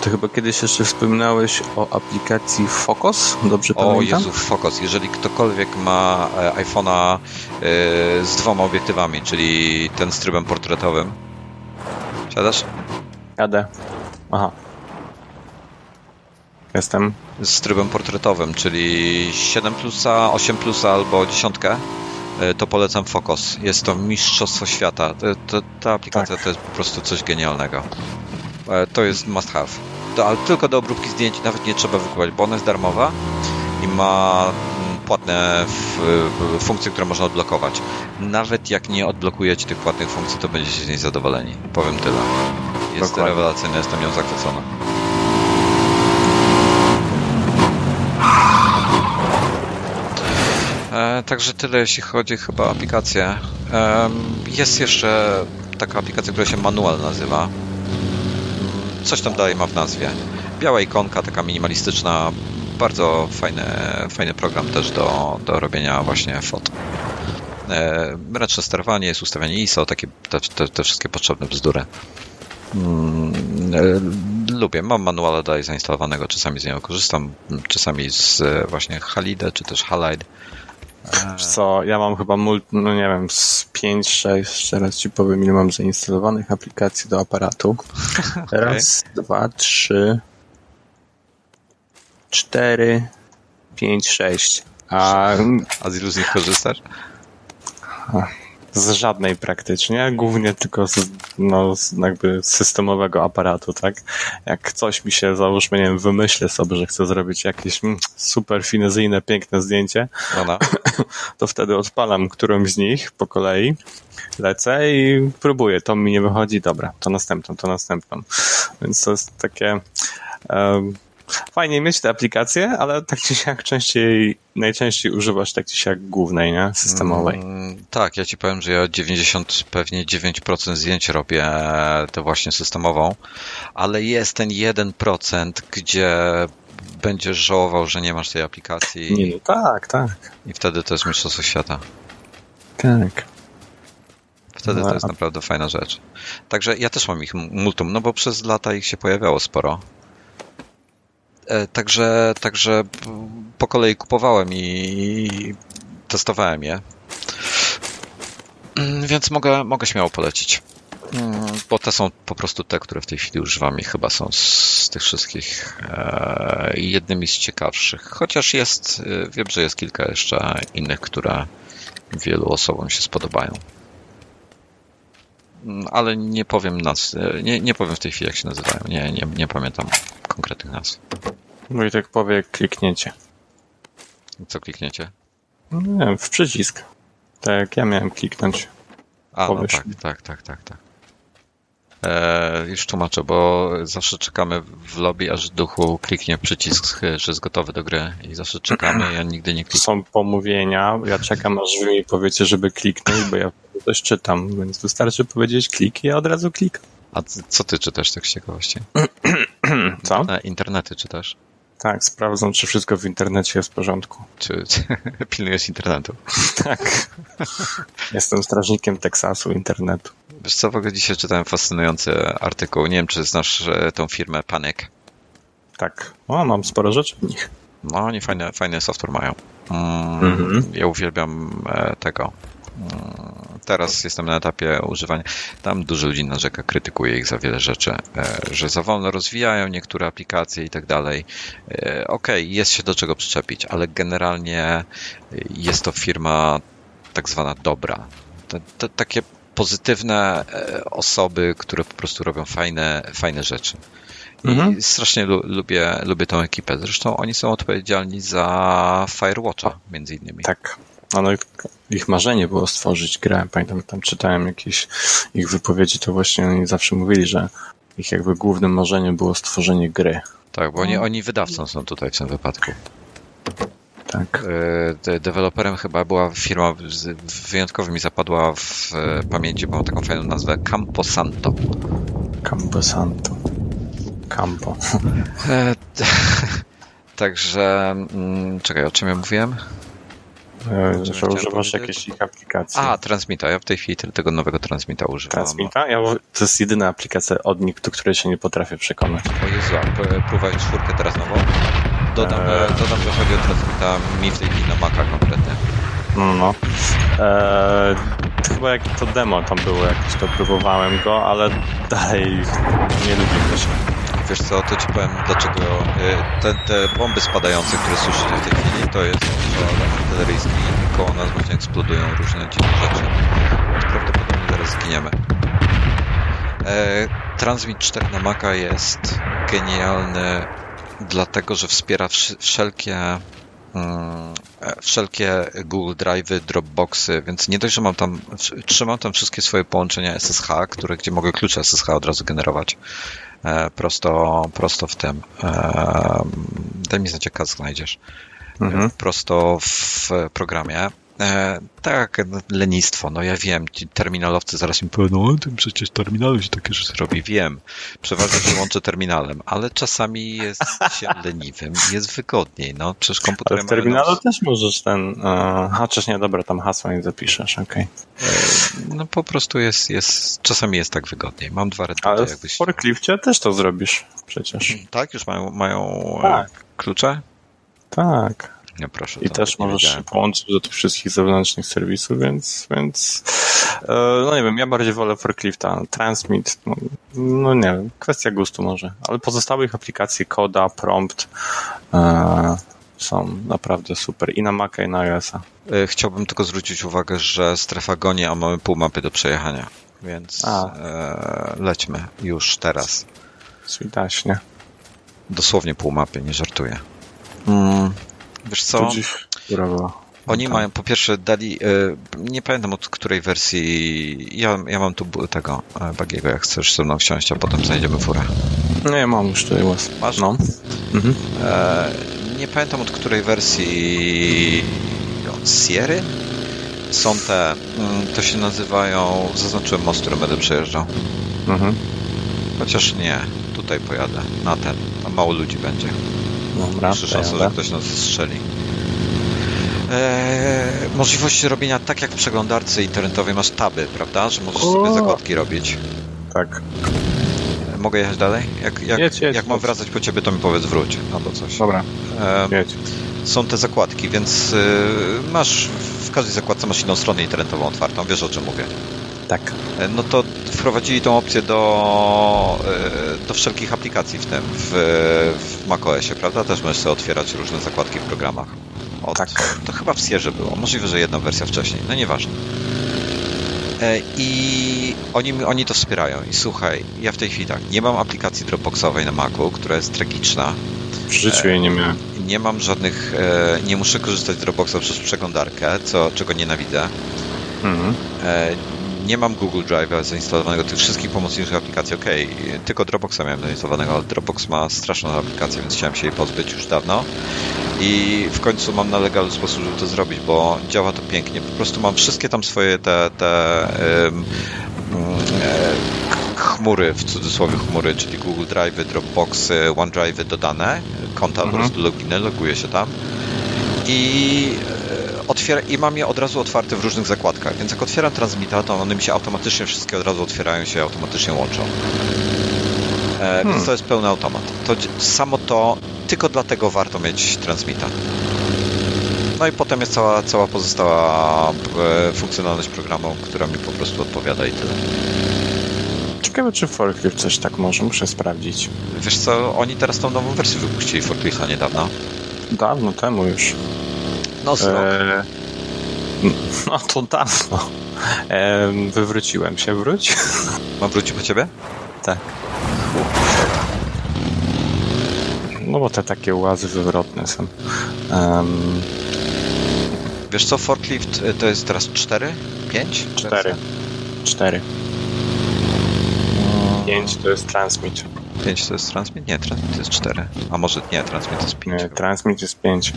To chyba kiedyś jeszcze wspominałeś o aplikacji Focus, dobrze o, pamiętam? O Jezu, Focus. Jeżeli ktokolwiek ma e, iPhone'a e, z dwoma obiektywami, czyli ten z trybem portretowym Siadasz? Jadę. Aha. Jestem. Z trybem portretowym, czyli 7 plusa, 8 plusa albo 10. E, to polecam Focus. Jest to mistrzostwo świata. To, ta aplikacja tak. to jest po prostu coś genialnego. E, to jest must have. To, ale tylko do obróbki zdjęć nawet nie trzeba wykupować, bo ona jest darmowa i ma mm, płatne funkcje, które można odblokować. Nawet jak nie odblokujecie tych płatnych funkcji, to będziecie z niej zadowoleni. Powiem tyle. Jest Dokładnie. rewelacyjna, jestem nią zachwycona. E, także tyle, jeśli chodzi chyba o aplikację. E, jest jeszcze taka aplikacja, która się Manual nazywa. Coś tam dalej ma w nazwie. Biała ikonka, taka minimalistyczna, bardzo fajny, fajny program też do, do robienia właśnie fot. E, ręczne sterowanie, jest ustawianie ISO, takie te, te, te wszystkie potrzebne bzdury. Mm, e, lubię, mam manuale dalej zainstalowanego, czasami z niego korzystam, czasami z właśnie Halide, czy też Halide. Co, ja mam chyba, mult, no nie wiem, z 5, 6, teraz ci powiem, ile mam zainstalowanych aplikacji do aparatu. Okay. Raz, dwa, trzy, cztery, pięć, sześć. A, A z ilu z nich korzystasz? Z żadnej praktycznie, głównie tylko z, no, z jakby systemowego aparatu, tak? Jak coś mi się, załóżmy, nie wiem, wymyślę sobie, że chcę zrobić jakieś mm, super finezyjne, piękne zdjęcie, Ona. to wtedy odpalam którąś z nich po kolei, lecę i próbuję. To mi nie wychodzi, dobra, to następną, to następną. Więc to jest takie... Um, fajnie mieć te aplikacje, ale tak czy siak częściej, najczęściej używasz tak czy siak głównej, nie? Systemowej. Mm, tak, ja ci powiem, że ja 90, pewnie 9% zdjęć robię to właśnie systemową, ale jest ten 1%, gdzie będziesz żałował, że nie masz tej aplikacji. Nie, no tak, tak. I wtedy to jest mistrzostwo świata. Tak. Wtedy no, to jest naprawdę fajna rzecz. Także ja też mam ich multum, no bo przez lata ich się pojawiało sporo. E, także, także po kolei kupowałem i testowałem je. Mm, więc mogę, mogę śmiało polecić. Mm, bo te są po prostu te, które w tej chwili używam i chyba są z tych wszystkich e, jednymi z ciekawszych. Chociaż jest, e, wiem, że jest kilka jeszcze innych, które wielu osobom się spodobają. Mm, ale nie powiem nazw, nie, nie powiem w tej chwili, jak się nazywają. Nie, nie, nie pamiętam konkretnych nazw. No i tak powie klikniecie. Co klikniecie? No nie wiem, w przycisk. Tak jak ja miałem kliknąć. A, no tak, tak, tak, tak, tak. E, już tłumaczę, bo zawsze czekamy w lobby, aż duchu kliknie przycisk, że jest gotowy do gry i zawsze czekamy, ja nigdy nie klikam. Są pomówienia, ja czekam, aż wy mi powiecie, żeby kliknąć, bo ja coś czytam, więc wystarczy powiedzieć klik i ja od razu klikam. A co ty czytasz tak z ciekawości? Co? Internety czytasz? Tak, sprawdzam, czy wszystko w internecie jest w porządku. Czy, czy pilnujesz internetu? tak. Jestem strażnikiem Teksasu internetu. Wiesz co, w ogóle dzisiaj czytałem fascynujący artykuł. Nie wiem, czy znasz e, tą firmę Panic. Tak. O, mam sporo rzeczy w nich. No, oni fajny, fajny software mają. Mm, mhm. Ja uwielbiam e, tego. Teraz jestem na etapie używania. Tam dużo ludzi narzeka, krytykuje ich za wiele rzeczy, e, że za wolno rozwijają niektóre aplikacje i tak dalej. E, okej, jest się do czego przyczepić, ale generalnie jest to firma tak zwana dobra. Takie pozytywne e, osoby, które po prostu robią fajne, fajne rzeczy. I mhm. strasznie lu lubię, lubię tą ekipę. Zresztą oni są odpowiedzialni za Firewatcha, między innymi. Tak. No, no ich marzenie było stworzyć grę. Pamiętam, tam czytałem jakieś ich wypowiedzi, to właśnie oni zawsze mówili, że ich jakby głównym marzeniem było stworzenie gry. Tak, bo oni, no. oni wydawcą są tutaj w tym wypadku. Tak. E, deweloperem chyba była firma, wyjątkowo mi zapadła w e, pamięci, bo mam taką fajną nazwę, Camposanto. Camposanto. Campo. E, także, mm, czekaj, o czym ja mówiłem? E, że używasz jakiejś ich aplikacji. A, Transmita. Ja w tej chwili tego nowego Transmita używam. Transmita? Ja, to jest jedyna aplikacja od nich, do której się nie potrafię przekonać. O Jezu, a próbowałeś czwórkę teraz nową? Dodam, eee. dodam, że chodzi o Transmita mi w tej chwili na Maca konkretnie. No, no. Eee, chyba jak to demo tam było jakieś, to próbowałem go, ale dalej nie lubię się. Wiesz co, to ci powiem dlaczego e, te, te bomby spadające, które słyszycie w tej chwili, to jest alarm artyleryjski i koło nas właśnie eksplodują różne dziwne rzeczy. Prawdopodobnie zaraz zginiemy. E, Transmit 4 na Maca jest genialny dlatego, że wspiera wszelkie mm, e, wszelkie Google Drive'y, Dropboxy, więc nie dość, że mam tam, trzymam tam wszystkie swoje połączenia SSH, które, gdzie mogę klucze SSH od razu generować e, prosto, prosto w tym. Daj mi znać, jak znajdziesz. Mhm. Prosto w programie. E, tak, lenistwo, no ja wiem, ci terminalowcy zaraz mi powiedzą, no tym przecież terminalem się takie rzeczy robi. Wiem, przeważnie się łączę terminalem, ale czasami jest się leniwym jest wygodniej, no przecież komputer... Ale w terminalu też możesz ten, uh, a nie, dobra, tam hasła nie zapiszesz, okej. Okay. E, no po prostu jest, jest, czasami jest tak wygodniej. Mam dwa reduty, Ale jakbyś... w forklifcie też to zrobisz przecież. Tak, już mają, mają tak. klucze? Tak. Nie, proszę. I też możesz się połączyć do tych wszystkich zewnętrznych serwisów, więc, więc e, no nie wiem, ja bardziej wolę Forklifta. Transmit, no, no, nie wiem, kwestia gustu może, ale pozostałych aplikacji, Koda, Prompt e, są naprawdę super i na Maca i na iOS-a. E, chciałbym tylko zwrócić uwagę, że strefa goni, a mamy pół mapy do przejechania, więc e, lećmy już teraz. Switaśnie. Dosłownie pół mapy, nie żartuję. Mm, Wiesz co? Oni tak. mają, po pierwsze, dali, e, nie pamiętam od której wersji, ja, ja mam tu tego e, Bagiego, jak chcesz ze mną wsiąść, a potem znajdziemy furę. No ja mam już tutaj was. Masz? No. Mhm. E, nie pamiętam od której wersji od Sierry są te, mm, to się nazywają, zaznaczyłem most, który będę przejeżdżał. Mhm. Chociaż nie, tutaj pojadę, na ten, a mało ludzi będzie. Dobra, Przy szansa, że ktoś nas strzeli. Eee, możliwość robienia tak jak w przeglądarce internetowej masz taby, prawda? Że możesz o! sobie zakładki robić. Tak. Mogę jechać dalej? Jak, jak, jedź, jedź, jak mam wracać po ciebie, to mi powiedz wróć albo coś. Dobra. Eee, są te zakładki, więc y, masz w każdej zakładce masz inną stronę internetową otwartą, wiesz o czym mówię. Tak. E, no to wprowadzili tą opcję do, e, do wszelkich aplikacji w tym, w, w macOSie, prawda? Też możesz sobie otwierać różne zakładki w programach. Od, tak. To chyba w Sierze było. Możliwe, że jedna wersja wcześniej. No nieważne. E, I oni, oni to wspierają. I słuchaj, ja w tej chwili tak, nie mam aplikacji Dropboxowej na Macu, która jest tragiczna. W życiu jej nie miałem. Nie mam żadnych, nie muszę korzystać z Dropboxa przez przeglądarkę, co, czego nienawidzę. Mhm nie mam Google Drive'a zainstalowanego tych wszystkich pomocniczych aplikacji. Ok, tylko Dropboxa miałem zainstalowanego, ale Dropbox ma straszną aplikację, więc chciałem się jej pozbyć już dawno. I w końcu mam na legalny sposób, żeby to zrobić, bo działa to pięknie. Po prostu mam wszystkie tam swoje te, te um, chmury, w cudzysłowie chmury, czyli Google Drive, Dropboxy, OneDrive dodane, konta mhm. po prostu loginy, loguję się tam i otwiera, i mam je od razu otwarte w różnych zakładkach, więc jak otwieram transmita, to one mi się automatycznie wszystkie od razu otwierają się, automatycznie łączą. E, hmm. Więc to jest pełny automat. To samo to, tylko dlatego warto mieć transmita. No i potem jest cała, cała pozostała e, funkcjonalność programu, która mi po prostu odpowiada i tyle. Ciekawe, czy Forklift coś tak może, muszę sprawdzić. Wiesz co, oni teraz tą nową wersję wypuścili Forklifta niedawno. Dawno temu już. No, e, no to dawno. E, wywróciłem się, wróć. Mam wrócić po ciebie? Tak. No bo te takie łazy wywrotne są. Um, Wiesz co, forklift y, to jest teraz 4? 5? 4. 4. 5 to jest transmit. 5 to jest transmit? Nie, transmit to jest 4. A może nie, transmit to jest 5. Nie, transmit jest 5.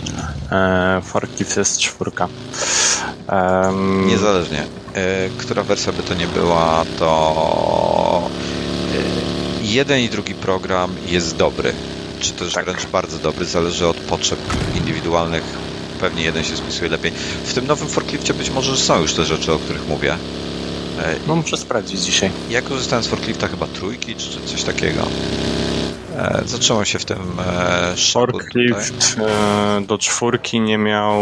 E, forklift jest 4. Um... Niezależnie. E, która wersja by to nie była, to e, jeden i drugi program jest dobry. Czy też tak. wręcz bardzo dobry, zależy od potrzeb indywidualnych. Pewnie jeden się spisuje lepiej. W tym nowym forklifcie być może są już te rzeczy, o których mówię. No muszę sprawdzić dzisiaj. Ja korzystałem z forklifta chyba trójki, czy coś takiego. E, zatrzymał się w tym e, Forklift e, do czwórki nie miał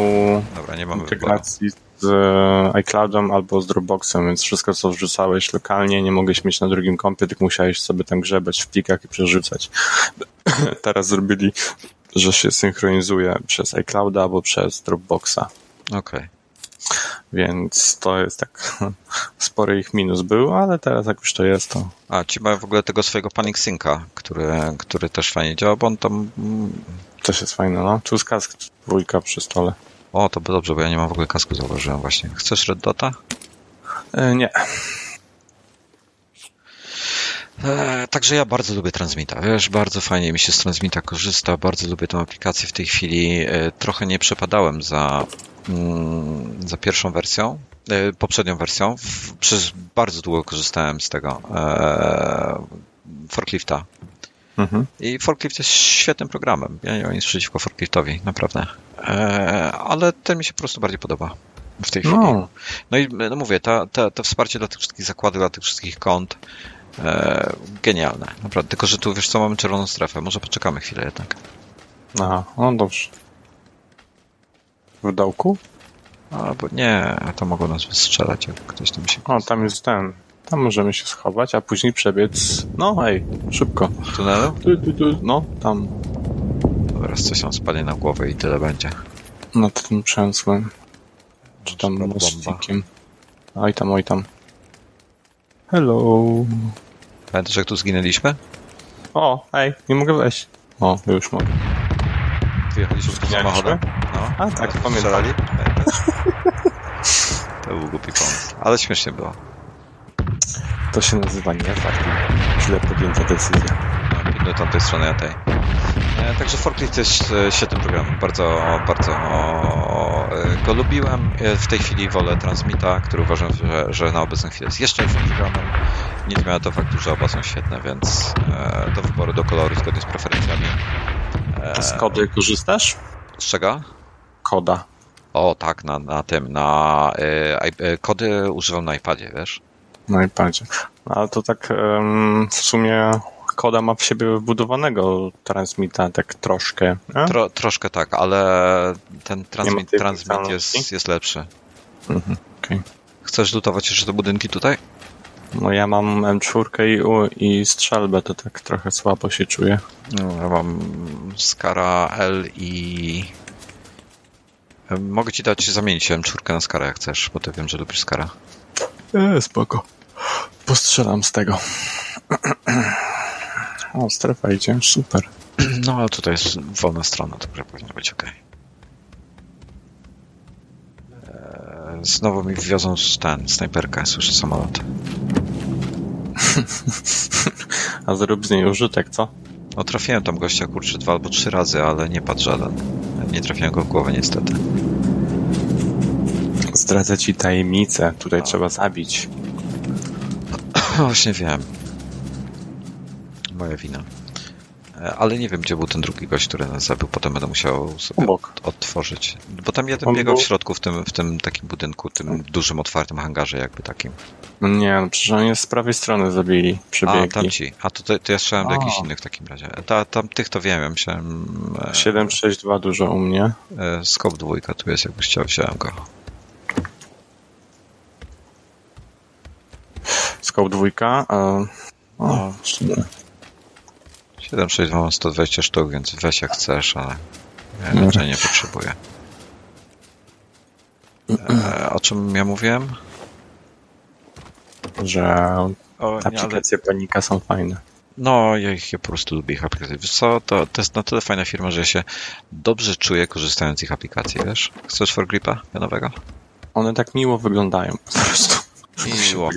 Dobra, nie mamy integracji z e, iCloudem albo z Dropboxem, więc wszystko co wrzucałeś lokalnie nie mogłeś mieć na drugim kompie, tylko musiałeś sobie tam grzebać w plikach i przerzucać. Teraz zrobili, że się synchronizuje przez iClouda albo przez Dropboxa. Okej. Okay. Więc to jest tak, spory ich minus był, ale teraz jak już to jest, to... A, ci mają w ogóle tego swojego Panic Synca, który, który też fajnie działa, bo on tam... Też jest fajne, no. Tu z kask dwójka przy stole. O, to by dobrze, bo ja nie mam w ogóle kasku, zauważyłem właśnie. Chcesz Red Dota? E, nie. E, także ja bardzo lubię Transmita. Wiesz, bardzo fajnie mi się z Transmita korzysta, bardzo lubię tę aplikację w tej chwili. E, trochę nie przepadałem za Mm, za pierwszą wersją, e, poprzednią wersją. Przez bardzo długo korzystałem z tego forklifta. Mhm. I forklift jest świetnym programem. Ja nie mam nic przeciwko forkliftowi, naprawdę. Ale ten mi się po prostu bardziej podoba w tej chwili. No, no i no mówię, ta, ta, to wsparcie dla tych wszystkich zakładów, dla tych wszystkich kont e, genialne, naprawdę. Tylko, że tu wiesz co, mamy czerwoną strefę. Może poczekamy chwilę jednak. Aha, no dobrze. W dołku? Albo nie, to mogą nas wystrzelać, jak ktoś tam się... O, tam jest ten. Tam możemy się schować, a później przebiec... No hej, szybko. W tunelu? Tu, tu, tu. No, tam. Teraz coś nam spadnie na głowę i tyle będzie. Nad tym przęsłem. Czy tam mostikiem. Oj tam, oj tam. Hello. Pamiętasz, jak tu zginęliśmy? O, hej, nie mogę wejść. O, już mogę. Wyjechaliśmy z samochodem. No, A tak, pamiętam. To był głupi pomysł, ale śmiesznie było. To się nazywa nie fakt. Źle podjęta decyzja. No, pilnuj tamtej strony, ja tej. E, także Forklift jest e, świetnym programem. Bardzo, bardzo go lubiłem. W tej chwili wolę Transmita, który uważam, że, że na obecną chwilę jest jeszcze lepszym programem. Nie zmienia to faktu, że oba są świetne, więc do wyboru, do koloru, zgodnie z preferencjami. A z kody korzystasz? Z czego? Koda. O, tak, na, na tym, na y, kody używam na iPadzie, wiesz? Na iPadzie. No, ale to tak w sumie koda ma w siebie wbudowanego transmita tak troszkę. Tro, troszkę tak, ale ten transmit, transmit jest, jest lepszy. Mhm, okay. Chcesz lutować jeszcze te budynki tutaj? No ja mam M4 i, U, i strzelbę, to tak trochę słabo się czuję. No, ja mam Skara L i... Mogę ci dać zamienić M4 na Skara jak chcesz, bo ty wiem, że lubisz Skara. E, spoko. Postrzelam z tego. O, strefa idzie, super. No, ale tutaj jest wolna strona, także powinno być ok. E, znowu mi wwiozą ten, snajperkę, słyszę samolot. A zrób z niej użytek, co? No trafiłem tam gościa, kurczę, dwa albo trzy razy, ale nie padł żaden. Nie trafiłem go w głowę niestety. Zdradzę ci tajemnicę, tutaj A. trzeba zabić. Właśnie wiem. Moja wina. E, ale nie wiem, gdzie był ten drugi gość, który nas zabił. Potem będę musiał sobie Obok. odtworzyć. Bo tam jeden On biegał był... w środku, w tym, w tym takim budynku, tym dużym, otwartym hangarze jakby takim. No nie, no przecież oni z prawej strony zabili, przebiegli. A, tam ci. A to, to ja strzelałem do jakichś innych w takim razie. Ta, tam tych to wiem, ja myślałem... 762 e, dużo u mnie. E, skop dwójka tu jest, jakbyś chciał, wziąłem go. Skop dwójka. O, no. 7,6 mam 120 sztuk, więc weź jak chcesz, ale ja raczej nie potrzebuję. E, o czym ja mówiłem? Że o, nie, aplikacje ale... panika są fajne. No, ja ich ja po prostu lubię ich aplikacje. Wiesz co, to, to jest na tyle fajna firma, że ja się dobrze czuję korzystając z ich aplikacji, wiesz? Chcesz for gripa nowego? One tak miło wyglądają po prostu. Miło,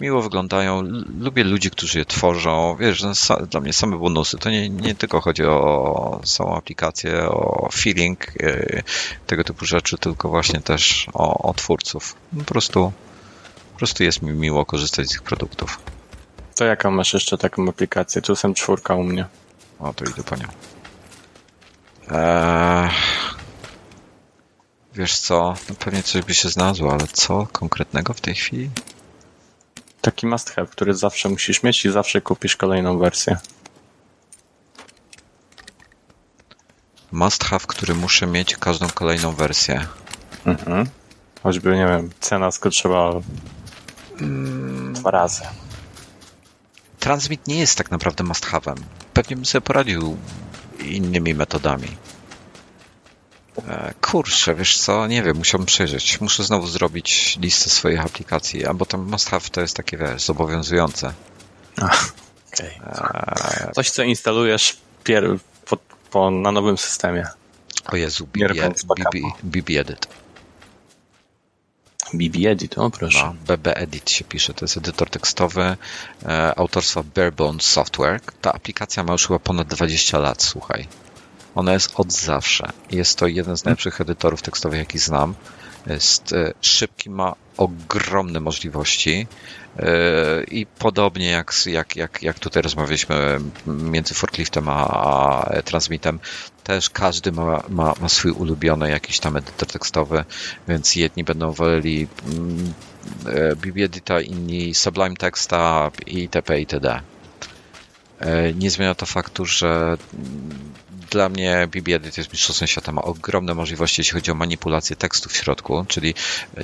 miło wyglądają. Lubię ludzi, którzy je tworzą. Wiesz, no, dla mnie same bonusy. To nie, nie tylko chodzi o samą aplikację, o feeling yy, tego typu rzeczy, tylko właśnie też o, o twórców. Po prostu, po prostu jest mi miło korzystać z ich produktów. To jaką masz jeszcze taką aplikację? Tu są czwórka u mnie. O, to idę po nią. Eee, wiesz co, no pewnie coś by się znalazło, ale co konkretnego w tej chwili? taki must have, który zawsze musisz mieć i zawsze kupisz kolejną wersję. Must have, który muszę mieć każdą kolejną wersję. Mhm. Choćby, nie wiem, cena skoczyła mm. dwa razy. Transmit nie jest tak naprawdę must have'em. Pewnie bym sobie poradził innymi metodami. E, kurczę, wiesz co, nie wiem, musiałbym przejrzeć. Muszę znowu zrobić listę swoich aplikacji, a bo tam must have to jest takie, wiesz, zobowiązujące. Ach, okay. E, Coś, co instalujesz pier- po, po, na nowym systemie. O Jezu, BB, BB, BB Edit. BB Edit, o proszę. No, BB Edit się pisze, to jest edytor tekstowy e, autorstwa Barebones Software. Ta aplikacja ma już chyba ponad 20 lat, słuchaj. Ona jest od zawsze. Jest to jeden z najlepszych edytorów tekstowych, jaki znam. Jest e, szybki, ma ogromne możliwości e, i podobnie jak, jak, jak, jak tutaj rozmawialiśmy między forkliftem a, a transmitem, też każdy ma, ma, ma swój ulubiony jakiś tam edytor tekstowy, więc jedni będą woleli mm, e, BB inni Sublime Texta itp. itd. Nie zmienia to faktu, że dla mnie BB Edit jest mistrzostwem świata, ma ogromne możliwości, jeśli chodzi o manipulację tekstu w środku, czyli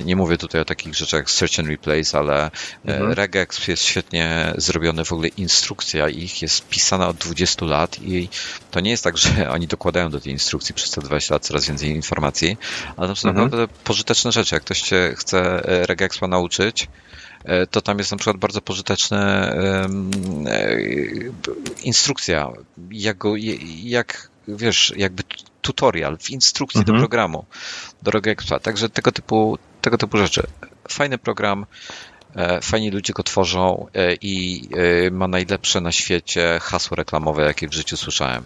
nie mówię tutaj o takich rzeczach jak search and replace, ale e, mhm. regex jest świetnie zrobiony, w ogóle instrukcja ich jest pisana od 20 lat i to nie jest tak, że oni dokładają do tej instrukcji przez te 20 lat coraz więcej informacji, ale to są mhm. naprawdę pożyteczne rzeczy. Jak ktoś cię chce e, regexpa nauczyć, e, to tam jest na przykład bardzo pożyteczna instrukcja, jak, go, jak wiesz, jakby tutorial w instrukcji mhm. do programu, do Regexa. Także tego typu, tego typu rzeczy. Fajny program, e, fajni ludzie go tworzą e, i e, ma najlepsze na świecie hasło reklamowe, jakie w życiu słyszałem.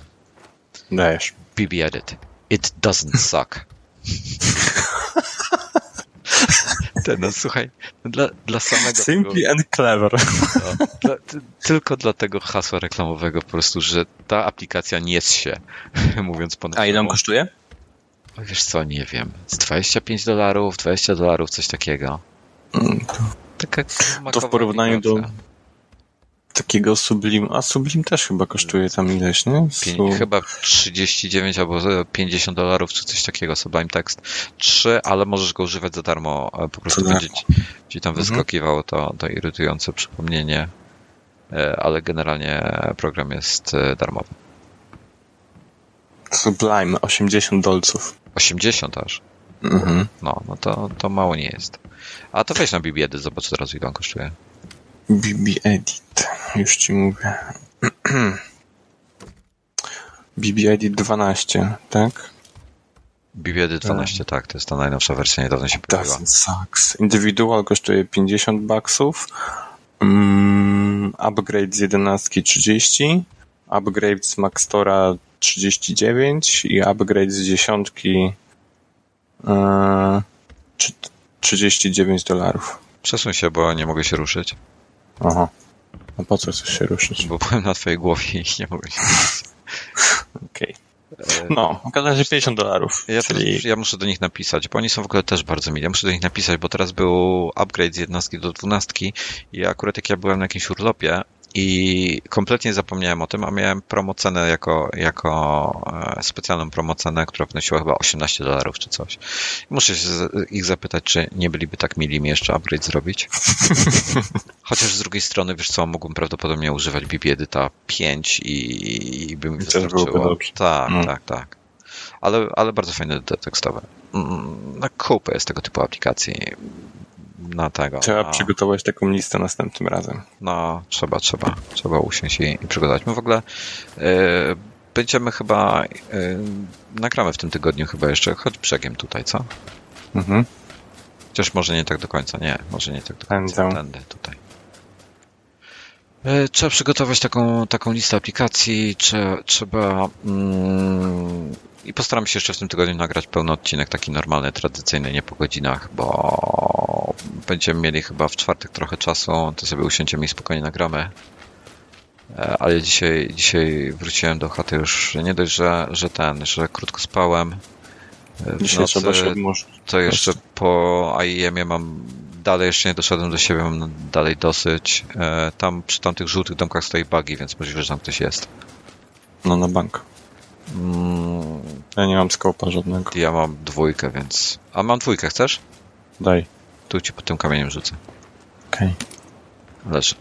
Dajesz. BB Edit. It doesn't suck. Ten, no słuchaj, dla, dla samego... Simply tego, and clever. No, dla, tylko dla tego hasła reklamowego po prostu, że ta aplikacja nie się, mówiąc po A ile on kosztuje? Wiesz co, nie wiem. Z 25 dolarów, 20 dolarów, coś takiego. Mm, Taka to w porównaniu aplikacja. do takiego Sublim, a Sublim też chyba kosztuje tam ileś, nie? Su... Chyba 39 albo 50 dolarów, czy coś takiego, Sublime Text 3, ale możesz go używać za darmo, po prostu tak. będzie ci, ci tam mhm. wyskakiwało to, to irytujące przypomnienie, e, ale generalnie program jest e, darmowy. Sublime, 80 dolców. 80 aż? Mhm. No, no to, to mało nie jest. A to weź na BBD, zobacz teraz ile on kosztuje. BB Edit, już ci mówię. BB Edit 12, tak? BB Edit 12, tak, to jest ta najnowsza wersja, niedawno się pojawiła. Doesn't sucks. Indywidual kosztuje 50 baksów, um, upgrade z 11 30, upgrade z Maxtora 39 i upgrade z 10 uh, 39 dolarów. Przesuń się, bo nie mogę się ruszyć. Aha. A po co chcesz się ruszyć? Bo byłem na twojej głowie i nie mogę się ruszyć. Okej. Okay. No, w każdym razie 50 dolarów. Ja, czyli... ja muszę do nich napisać, bo oni są w ogóle też bardzo mili. Ja muszę do nich napisać, bo teraz był upgrade z 11 do 12 i akurat jak ja byłem na jakimś urlopie, i kompletnie zapomniałem o tym, a miałem promocenę jako, jako e, specjalną promocenę, która wynosiła chyba 18 dolarów czy coś. Muszę się ich zapytać, czy nie byliby tak mili mi jeszcze upgrade zrobić. Chociaż z drugiej strony, wiesz co, mógłbym prawdopodobnie używać BB Edyta 5 i, i by mi wystarczyło. Tak, no. tak, tak. Ale, ale bardzo fajne tekstowe. Mm, na kupę jest tego typu aplikacji na tego. Trzeba przygotować taką listę następnym razem. No, trzeba, trzeba. Trzeba usiąść i, i przygotować. My w ogóle y, będziemy chyba, y, nagramy w tym tygodniu chyba jeszcze, choć brzegiem tutaj, co? Mhm. Chociaż może nie tak do końca, nie, może nie tak do końca. Tędy, tutaj. E, trzeba przygotować taką, taką listę aplikacji, trzeba, trzeba mm, i postaram się jeszcze w tym tygodniu nagrać pełny odcinek, taki normalny, tradycyjny, nie po godzinach, bo będziemy mieli chyba w czwartek trochę czasu, to sobie usiądziemy i spokojnie nagramy. E, ale dzisiaj, dzisiaj wróciłem do chaty już nie dość, że, że ten, że krótko spałem. E, dzisiaj nocy, trzeba się. To jeszcze po AIM-ie mam dalej jeszcze nie doszedłem do siebie, mam dalej dosyć. E, tam przy tamtych żółtych domkach stoi bugi, więc możliwe, że tam ktoś jest. No na bank. Mm, ja nie mam skopa żadnego. Ja mam dwójkę, więc... A mam dwójkę, chcesz? Daj. Tu ci pod tym kamieniem rzucę. Okej. Okay. Leży.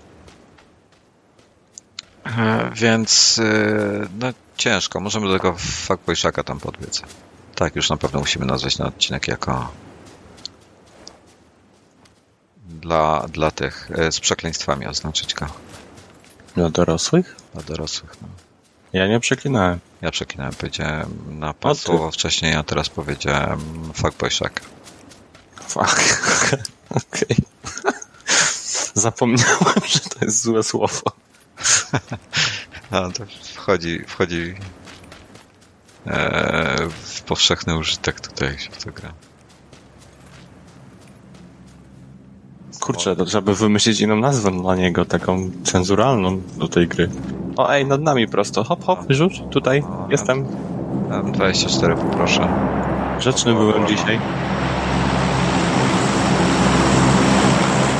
E, więc e, no ciężko. Możemy do tego Fuckboyszaka tam podbiec. Tak, już na pewno musimy nazwać ten odcinek jako dla, dla tych e, z przekleństwami oznaczyć go. Dla dorosłych? Dla dorosłych, no. Ja nie przeklinałem. Ja przeklinałem, powiedziałem na pan słowo wcześniej, a teraz powiedziałem fuckboyszak. Fuck. Okej. Okay. Zapomniałem, że to jest złe słowo. no, to wchodzi, wchodzi e, w powszechny użytek tutaj, się w to gra. Kurczę, to trzeba by wymyślić inną nazwę dla niego, taką cenzuralną do tej gry. O, ej, nad nami prosto. Hop, hop, rzuć. Tutaj, jestem. M24 poproszę. Rzeczny byłem dzisiaj.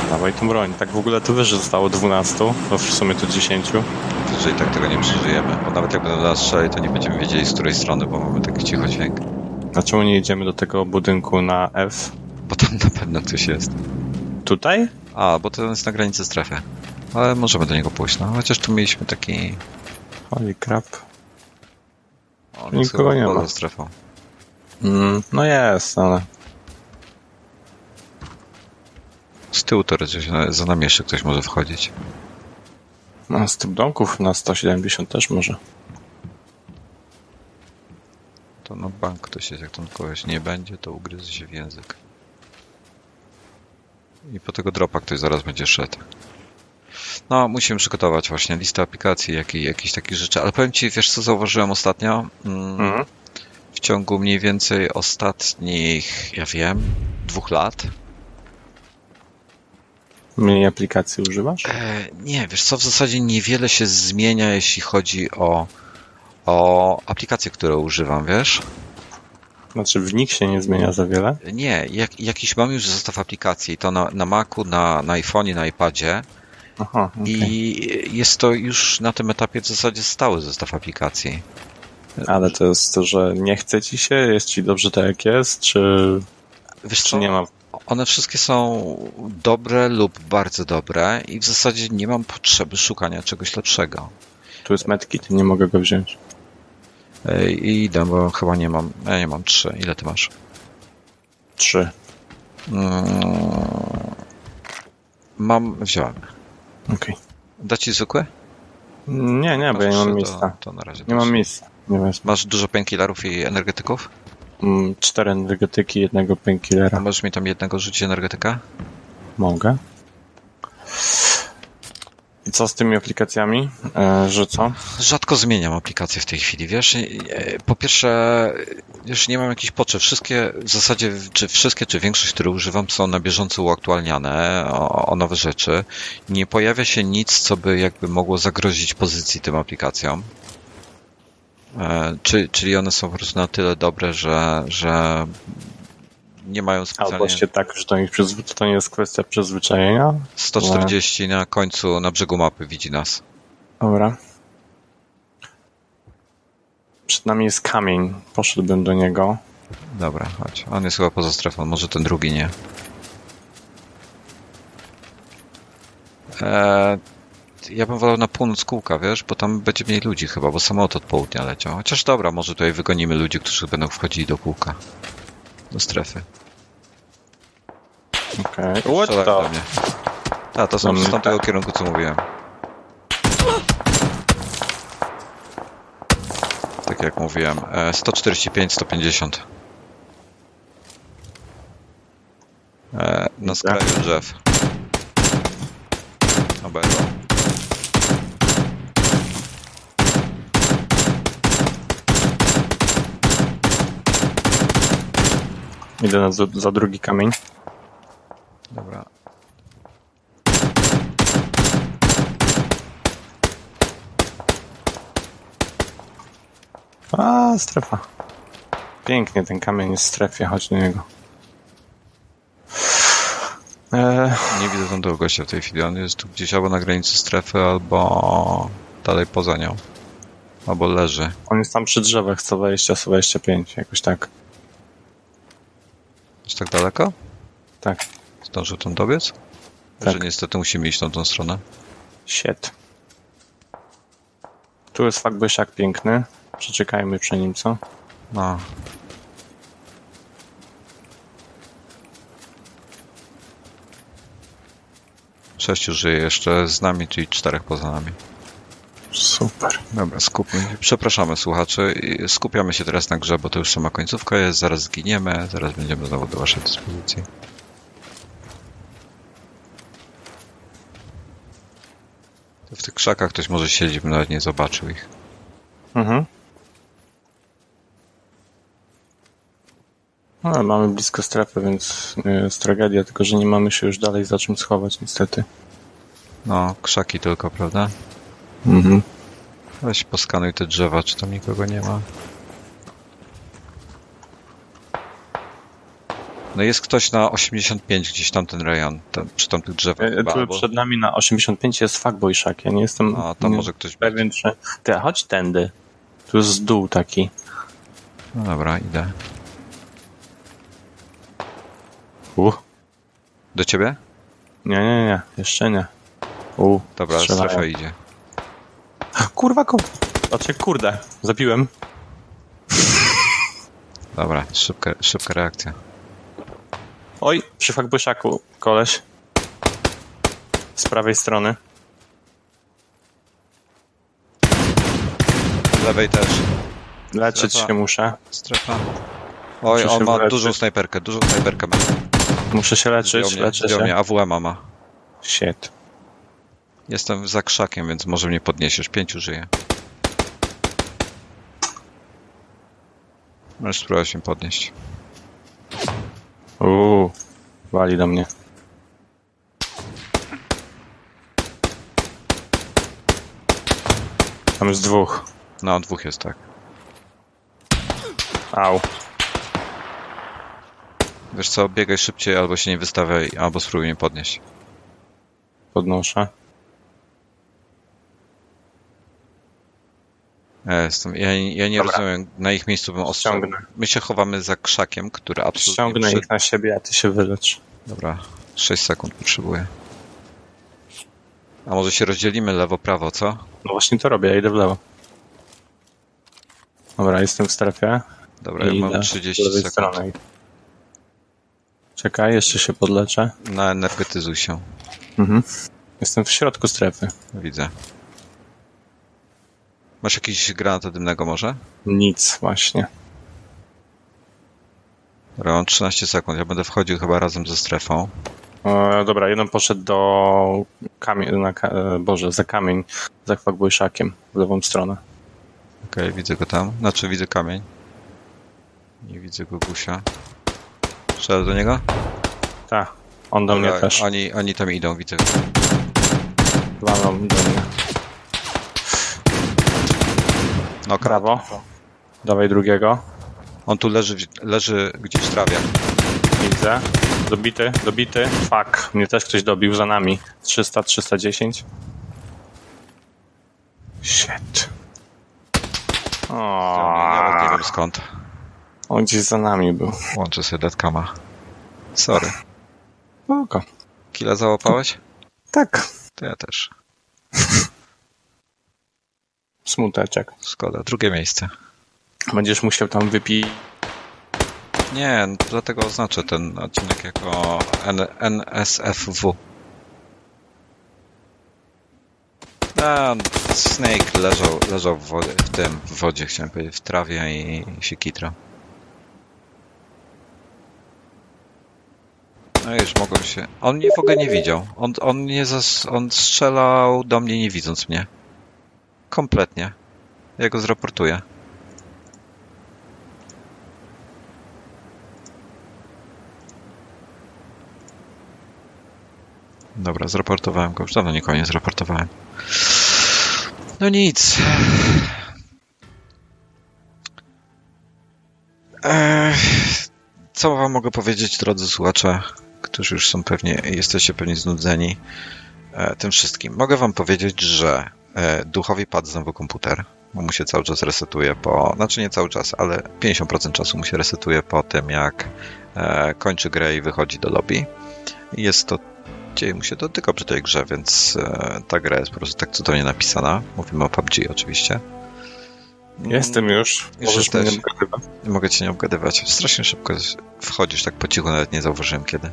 Dawaj tą broń. Tak w ogóle to że zostało 12, no w sumie to 10. Jeżeli tak tego nie przeżyjemy, bo nawet jak będą nas strzelali, to nie będziemy wiedzieli z której strony, bo mamy taki cicho dźwięk. Dlaczego nie jedziemy do tego budynku na F? Bo tam na pewno ktoś jest. Tutaj? A, bo to jest na granicy strefy. Ale możemy do niego pójść, no. Chociaż tu mieliśmy taki... Holy crap. On Nikogo nie ma. strefą. Mm, no jest, ale... Z tyłu to za nami jeszcze ktoś może wchodzić. No, z tych domków na 170 też może. To no bank ktoś jest, jak tam kogoś nie będzie, to ugryzł się w język. I po tego dropa ktoś zaraz będzie szedł. No, musimy przygotować właśnie listę aplikacji, jak i jakieś takie rzeczy. Ale powiem Ci, wiesz co zauważyłem ostatnio? Mm, mhm. W ciągu mniej więcej ostatnich, ja wiem, dwóch lat. Mniej aplikacji używasz? E, nie, wiesz co, w zasadzie niewiele się zmienia, jeśli chodzi o, o aplikacje, które używam, wiesz? Znaczy w nich się nie zmienia za wiele? Nie, jak, jakiś mam już zestaw aplikacji, to na, na Macu, na, na iPhone'ie, na iPadzie Aha, okay. i jest to już na tym etapie w zasadzie stały zestaw aplikacji. Ale to jest to, że nie chce ci się, jest ci dobrze tak jak jest, czy, Wiesz czy co? nie ma? One wszystkie są dobre lub bardzo dobre i w zasadzie nie mam potrzeby szukania czegoś lepszego. Tu jest medkit, nie mogę go wziąć. I idę, bo chyba nie mam. Ja nie mam trzy. Ile ty masz? Trzy. Mm, mam, wziąłem. Okej. Okay. Da ci zwykłe? Nie, nie, bo ja nie mam miejsca. To, to na razie nie mam miejsca. Nie Masz dużo painkillerów i energetyków? Mm, cztery energetyki, jednego painkillera. Możesz mi tam jednego rzucić energetyka? Mogę. Co z tymi aplikacjami, e, że co? Rzadko zmieniam aplikacje w tej chwili, wiesz? E, po pierwsze, już nie mam jakichś potrzeb. Wszystkie, w zasadzie, czy wszystkie, czy większość, które używam, są na bieżąco uaktualniane o, o nowe rzeczy. Nie pojawia się nic, co by jakby mogło zagrozić pozycji tym aplikacjom. E, czy, czyli one są po prostu na tyle dobre, że, że nie mają specjalnie... Albo się tak, że to nie, to nie jest kwestia przyzwyczajenia? 140 na końcu, na brzegu mapy widzi nas. Dobra. Przed nami jest kamień. Poszedłbym do niego. Dobra, chodź. On jest chyba poza strefą, może ten drugi nie. Eee, ja bym wolał na północ kółka, wiesz, bo tam będzie mniej ludzi chyba, bo samolot od południa leciał. Chociaż dobra, może tutaj wygonimy ludzi, którzy będą wchodzili do kółka do strefy. Okej. Okay. What the? A, to są z tamtego kierunku, co mówiłem. Tak jak mówiłem. 145, 150. E, na skraju drzew. Obejrzał. Idę na, za, za drugi kamień. Dobra. A, strefa. Pięknie ten kamień jest w strefie, chodź do niego. E... Nie widzę tam tego gościa w tej chwili. On jest tu gdzieś albo na granicy strefy, albo dalej poza nią. Albo leży. On jest tam przy drzewach 120, 125, jakoś tak. Jest tak daleko? Tak. Zdążył tam dobiec? Tak. Że niestety musimy iść na tą stronę. Shit. Tu jest fakt jak piękny. Przeczekajmy przy nim, co? No. Sześciu żyje jeszcze z nami, czyli czterech poza nami. Super. Dobra, skupmy się. Przepraszamy słuchaczy. Skupiamy się teraz na grze, bo to już sama końcówka jest. Zaraz zginiemy, zaraz będziemy znowu do waszej dyspozycji. W tych krzakach ktoś może siedzieć, bym nawet nie zobaczył ich. Mhm. No, mamy blisko strefy, więc jest tragedia, tylko że nie mamy się już dalej za czym schować, niestety. No, krzaki tylko, prawda? Mhm. Weź poskanuj te drzewa, czy tam nikogo nie ma. No jest ktoś na 85 gdzieś tam ten rejon, tam, przy tamtych drzewach. E, tu bo... przed nami na 85 jest fuckboy shack. Ja nie jestem A, to nie może ktoś pewien, czy... Ty, chodź tędy. Tu jest dół taki. No dobra, idę. Uh. Do ciebie? Nie, nie, nie. Jeszcze nie. U, Dobra, strzelają. strefa idzie. Kurwa, ko... Znaczy, kurde, zapiłem. Dobra, szybka, szybka reakcja. Oj, przy fakbyszaku, koleś. Z prawej strony. Z lewej też. Leczyć Strefa. się muszę. Strefa. Oj, muszę on ma dużą snajperkę, dużą snajperkę ma. Muszę się leczyć, mnie, leczę się. Mnie, AWM ma. Shit. Jestem za krzakiem, więc może mnie podniesiesz. Pięciu żyje. Możesz spróbować mnie podnieść. Uuu, wali do mnie. Tam jest dwóch. No, dwóch jest, tak. Au. Wiesz co, biegaj szybciej, albo się nie wystawiaj, albo spróbuj mnie podnieść. Podnoszę. Jestem. Ja, ja nie Dobra. rozumiem. Na ich miejscu bym ostrzał. My się chowamy za krzakiem, który absolutnie... Ściągnę przy... ich na siebie, a ty się wylecz. Dobra. 6 sekund potrzebuję. A może się rozdzielimy lewo-prawo, co? No właśnie to robię, ja idę w lewo. Dobra, jestem w strefie. Dobra, ja mam 30 sekund. Strony. Czekaj, jeszcze się podleczę. Naenergetyzuj się. Mhm. Jestem w środku strefy. Widzę. Masz jakiś granat dymnego może? Nic, właśnie. Dobra, mam 13 sekund. Ja będę wchodził chyba razem ze strefą. E, dobra, jeden poszedł do kamień, na, e, Boże, za kamień, za kwakbojszakiem w lewą stronę. Okej, okay, widzę go tam. Znaczy widzę kamień. Nie widzę go gusia. Strzelę do niego? Tak, on do Dobra, mnie też. Oni, oni tam idą, widzę. Walą do mnie. No, Brawo. Dawaj drugiego. On tu leży, leży gdzieś w trawie. Widzę. Dobity, dobity. Fuck, mnie też ktoś dobił za nami. 300, 310. Shit. O, nie, nie wiem skąd. On gdzieś za nami był. Łączę sobie deadcama. Sorry. Oko. Kila załapałeś? Tak. To ja też. Smuteczek. Szkoda, drugie miejsce. Będziesz musiał tam wypić. Nie, dlatego oznaczę ten odcinek jako N NSFW. A, Snake leżał, leżał w, wodzie, w tym, w wodzie, chciałem powiedzieć, w trawie i się kitra. No już mogą się... On mnie w ogóle nie widział. On, on mnie zas... on strzelał do mnie nie widząc mnie. Kompletnie. Ja go zraportuję. Dobra, zraportowałem go. Już dawno nikogo nie zraportowałem. No nic. co wam mogę powiedzieć, drodzy słuchacze, którzy już są pewnie, jesteście pewnie znudzeni e, tym wszystkim? Mogę wam powiedzieć, że duchowi padł znowu komputer. bo mu się cały czas resetuje po, znaczy nie cały czas, ale 50% czasu mu się resetuje po tym, jak e, kończy grę i wychodzi do lobby. Jest to, dzieje mu się to tylko przy tej grze, więc e, ta gra jest po prostu tak cudownie napisana. Mówimy o PUBG oczywiście. Jestem już. Możesz mnie Mogę cię nie obgadywać. Strasznie szybko wchodzisz tak po cichu, nawet nie zauważyłem kiedy.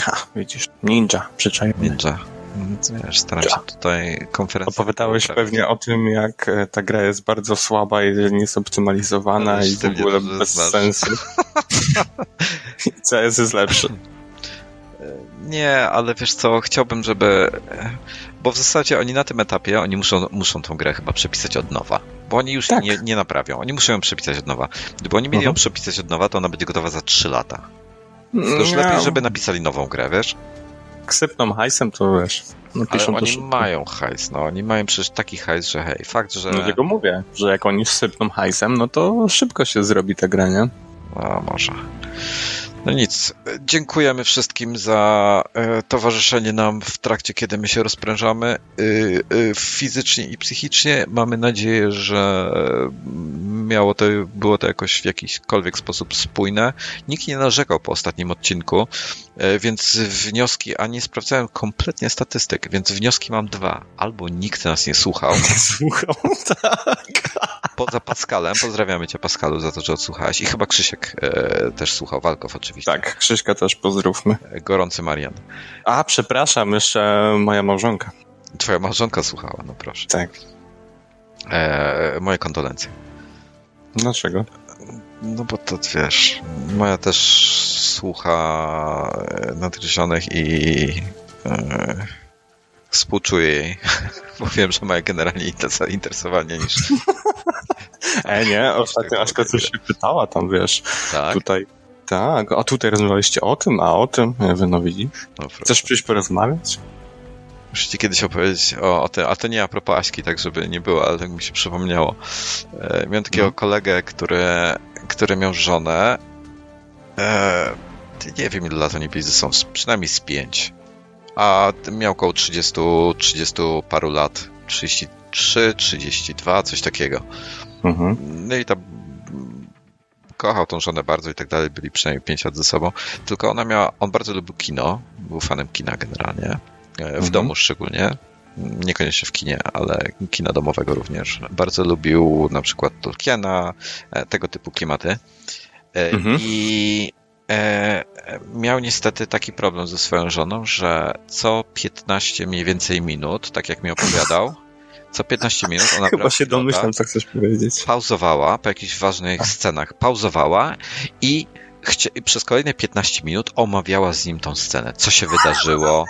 Ha, widzisz, ninja, przyczajony. Ninja. Wiesz, staram się tutaj konferencję... Opowiadałeś pewnie o tym, jak e, ta gra jest bardzo słaba i nie jest optymalizowana no, i w ogóle bez sensu. CS jest lepszy. Nie, ale wiesz co, chciałbym, żeby... Bo w zasadzie oni na tym etapie, oni muszą, muszą tą grę chyba przepisać od nowa. Bo oni już tak. nie, nie naprawią. Oni muszą ją przepisać od nowa. Gdyby oni mieli uh -huh. ją mhm. przepisać od nowa, to ona będzie gotowa za 3 lata. To już lepiej, żeby napisali nową grę, wiesz? Jak sypną hajsem, to wiesz. Ale oni mają hajs, no. Oni mają przecież taki hajs, że hej, fakt, że... No tego mówię, że jak oni sypną hajsem, no to szybko się zrobi ta gra, nie? No, może. No nic, dziękujemy wszystkim za e, towarzyszenie nam w trakcie, kiedy my się rozprężamy e, e, fizycznie i psychicznie. Mamy nadzieję, że miało to, było to jakoś w jakikolwiek sposób spójne. Nikt nie narzekał po ostatnim odcinku, więc wnioski, a nie sprawdzałem kompletnie statystyk, więc wnioski mam dwa. Albo nikt nas nie słuchał. Nie słuchał, tak. Poza Pascalem, pozdrawiamy cię Pascalu za to, że odsłuchałeś i chyba Krzysiek też słuchał, Walkow oczywiście oczywiście. Tak, Krzyśka też pozdrówmy. Gorący Marian. A, przepraszam, jeszcze moja małżonka. Twoja małżonka słuchała, no proszę. Tak. E, moje kondolencje. Dlaczego? No bo to wiesz, moja też słucha e, nadgryzionych i e, współczuję jej, bo wiem, że ma generalnie inne zainteresowanie niż... e, nie, ostatnio Aśka coś się pytała tam, wiesz, tak? tutaj tak, a tutaj rozmawialiście o tym, a o tym. Mówię, no widzisz. No, Chcesz przyjść porozmawiać? Muszę ci kiedyś opowiedzieć o, o tym, a to nie a propos Aśki, tak żeby nie było, ale tak mi się przypomniało. E, miałem takiego no. kolegę, który, który miał żonę. E, nie wiem ile lat oni byli ze sobą, przynajmniej z pięć. A miał około 30, 30 paru lat. 33, 32, coś takiego. Mhm. No i ta kochał tą żonę bardzo i tak dalej, byli przynajmniej 5 lat ze sobą, tylko ona miała, on bardzo lubił kino, był fanem kina generalnie, e, w mhm. domu szczególnie, niekoniecznie w kinie, ale kina domowego również. Bardzo lubił na przykład Tolkiena, e, tego typu klimaty. E, mhm. I miał niestety taki problem ze swoją żoną, że co 15 mniej więcej minut, tak jak mi opowiadał, co 15 minut ona Chyba się domyślam, co chcesz powiedzieć. Pauzowała po jakichś ważnych scenach, pauzowała i przez kolejne 15 minut omawiała z nim tą scenę. Co się wydarzyło,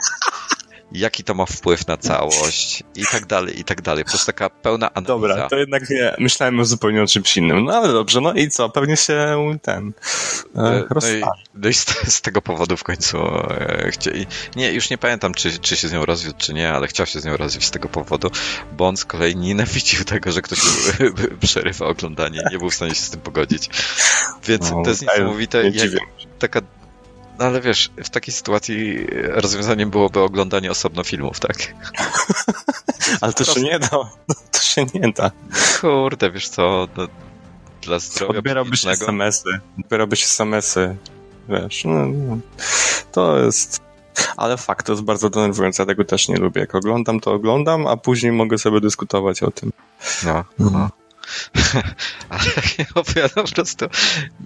jaki to ma wpływ na całość i tak dalej, i tak dalej. Po prostu taka pełna analiza. Dobra, to jednak nie. Myślałem o zupełnie o czymś innym. No ale dobrze, no i co? Pewnie się ten e, e no, i, no i z, z, tego powodu w końcu e, chcieli... Nie, już nie pamiętam, czy, czy się z nią rozwiódł, czy nie, ale chciał się z nią rozwieść z tego powodu, bo on z kolei nienawidził tego, że ktoś przerywa oglądanie. Nie był w stanie się z tym pogodzić. Więc no, to jest niesamowite. Jak, taka no ale wiesz, w takiej sytuacji rozwiązaniem byłoby oglądanie osobno filmów, tak? ale to się nie da. To się nie da. Kurde, wiesz co, no, dla zdrowia Odbierałbyś SMS-y. Odbierałbyś SMS-y. Wiesz, no, no, to jest... Ale fakt, to jest bardzo denerwujące, ja tego też nie lubię. Jak oglądam, to oglądam, a później mogę sobie dyskutować o tym. No, no. Ale jak opowiadam, po prostu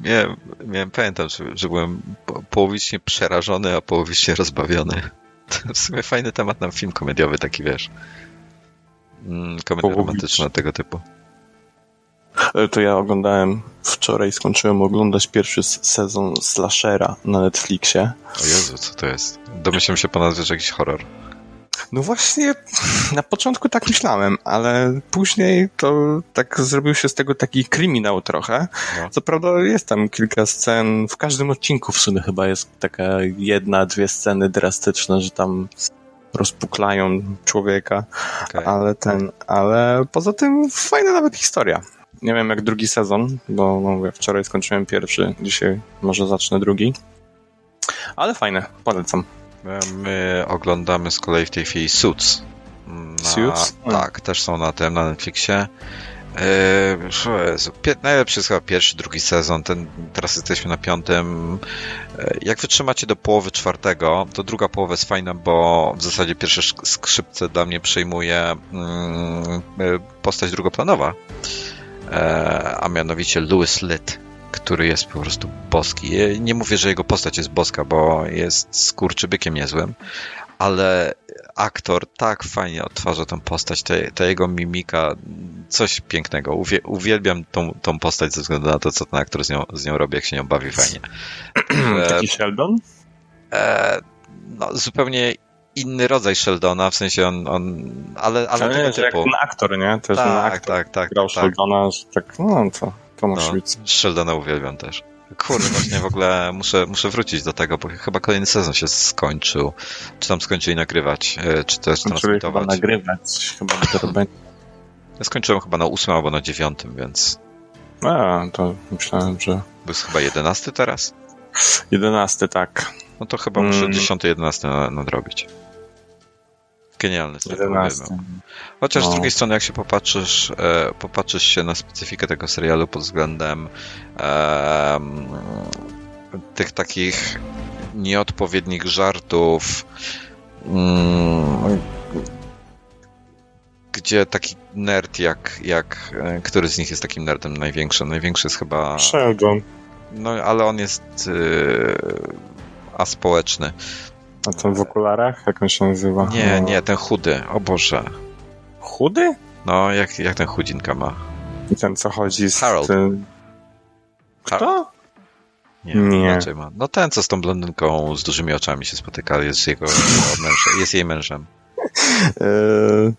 miałem, miałem pamiętam, że, że byłem połowicznie przerażony, a połowicznie rozbawiony. To w sumie fajny temat na film komediowy, taki wiesz. Mm, komedia romantyczna tego typu. E, to ja oglądałem wczoraj, skończyłem oglądać pierwszy sezon Slashera na Netflixie. O Jezu, co to jest? Domyślam się ponad, że jakiś horror. No właśnie, na początku tak myślałem, ale później to tak zrobił się z tego taki kryminał trochę. No. Co prawda jest tam kilka scen, w każdym odcinku w sumie chyba jest taka jedna, dwie sceny drastyczne, że tam rozpuklają człowieka, okay. ale ten, ale poza tym fajna nawet historia. Nie wiem jak drugi sezon, bo no, wczoraj skończyłem pierwszy, dzisiaj może zacznę drugi. Ale fajne, polecam. My oglądamy z kolei w tej chwili Suits. Na, Suits? Tak, też są na tym, na Netflixie. Eee, najlepszy jest chyba pierwszy, drugi sezon. Ten, teraz jesteśmy na piątym. Eee, jak wytrzymacie do połowy czwartego, to druga połowa jest fajna, bo w zasadzie pierwsze skrzypce dla mnie przejmuje mm, e, postać drugoplanowa, a mianowicie Louis Litt który jest po prostu boski. Nie mówię, że jego postać jest boska, bo jest skurczybykiem niezłym, ale aktor tak fajnie odtwarza tą postać, ta, jego mimika, coś pięknego. Uwie, uwielbiam tą, tą postać ze względu na to, co ten aktor z nią, z nią robi, jak się nią bawi fajnie. Taki Sheldon? E, no, zupełnie inny rodzaj Sheldona, w sensie on, on ale, ale, ale tego typu. Jak ten aktor, nie? To jest tak, aktor. Tak, tak, Grał tak. Sheldona, tak, no to, to musi no, być. Sheldona uwielbiam też. Kurde, właśnie w ogóle muszę, muszę wrócić do tego, bo chyba kolejny sezon się skończył. Czy tam skończyli nagrywać, e, czy też transmitować. Chyba nagrywać, chyba to będzie. Ja skończyłem chyba na ósmym albo na dziewiątym, więc... A, to myślałem, że... To jest chyba jedenasty teraz? Jedenasty, tak. No to chyba muszę mm. dziesiąty, jedenasty nadrobić. Genialny serial. Chociaż no. z drugiej strony, jak się popatrzysz, e, popatrzysz się na specyfikę tego serialu pod względem e, tych takich nieodpowiednich żartów, mm, gdzie taki nerd jak, jak e, który z nich jest takim nerdem największym? Największy jest chyba... Sheldon. No, ale on jest e, aspołeczny. A ten w okularach? Jak on się nazywa? Nie, nie, ten chudy. O Boże. Chudy? No, jak, jak ten chudzinka ma? I ten, co chodzi z Harold. tym... Kto? Nie, nie. ma. No ten, co z tą blondynką z dużymi oczami się spotyka, jest jego mężem, jest jej mężem.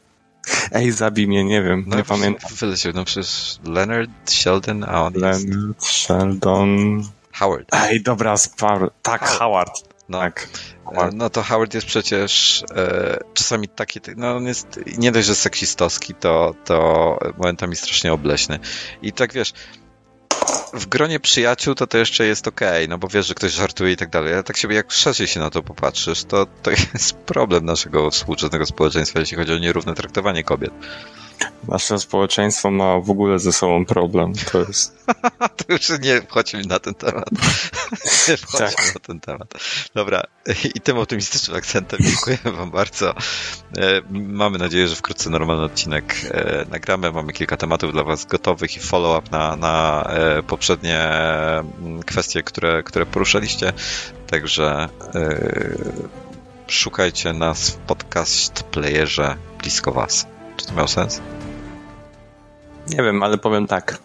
Ej, zabij mnie, nie wiem, no, nie pamiętam. Wyleciał, no przecież Leonard Sheldon, a on Leonard jest... Sheldon... Howard. Ej, dobra, spar... Tak, Howard. Howard. No. Tak. E, no to Howard jest przecież e, czasami taki, no on jest nie dość, że seksistowski, to, to momentami strasznie obleśny. I tak wiesz, w gronie przyjaciół to to jeszcze jest okej, okay, no bo wiesz, że ktoś żartuje i tak dalej, ale tak się jak szerzej się na to popatrzysz, to, to jest problem naszego współczesnego społeczeństwa, jeśli chodzi o nierówne traktowanie kobiet. Nasze społeczeństwo ma w ogóle ze sobą problem. To jest. to już nie wchodźmy na ten temat. nie wchodźmy tak. na ten temat. Dobra, i tym optymistycznym akcentem dziękuję Wam bardzo. E, mamy nadzieję, że wkrótce normalny odcinek e, nagramy. Mamy kilka tematów dla Was gotowych i follow-up na, na e, poprzednie mm, kwestie, które, które poruszaliście. Także szukajcie nas w podcast playerze blisko Was. To miał sens? Nie wiem, ale powiem tak.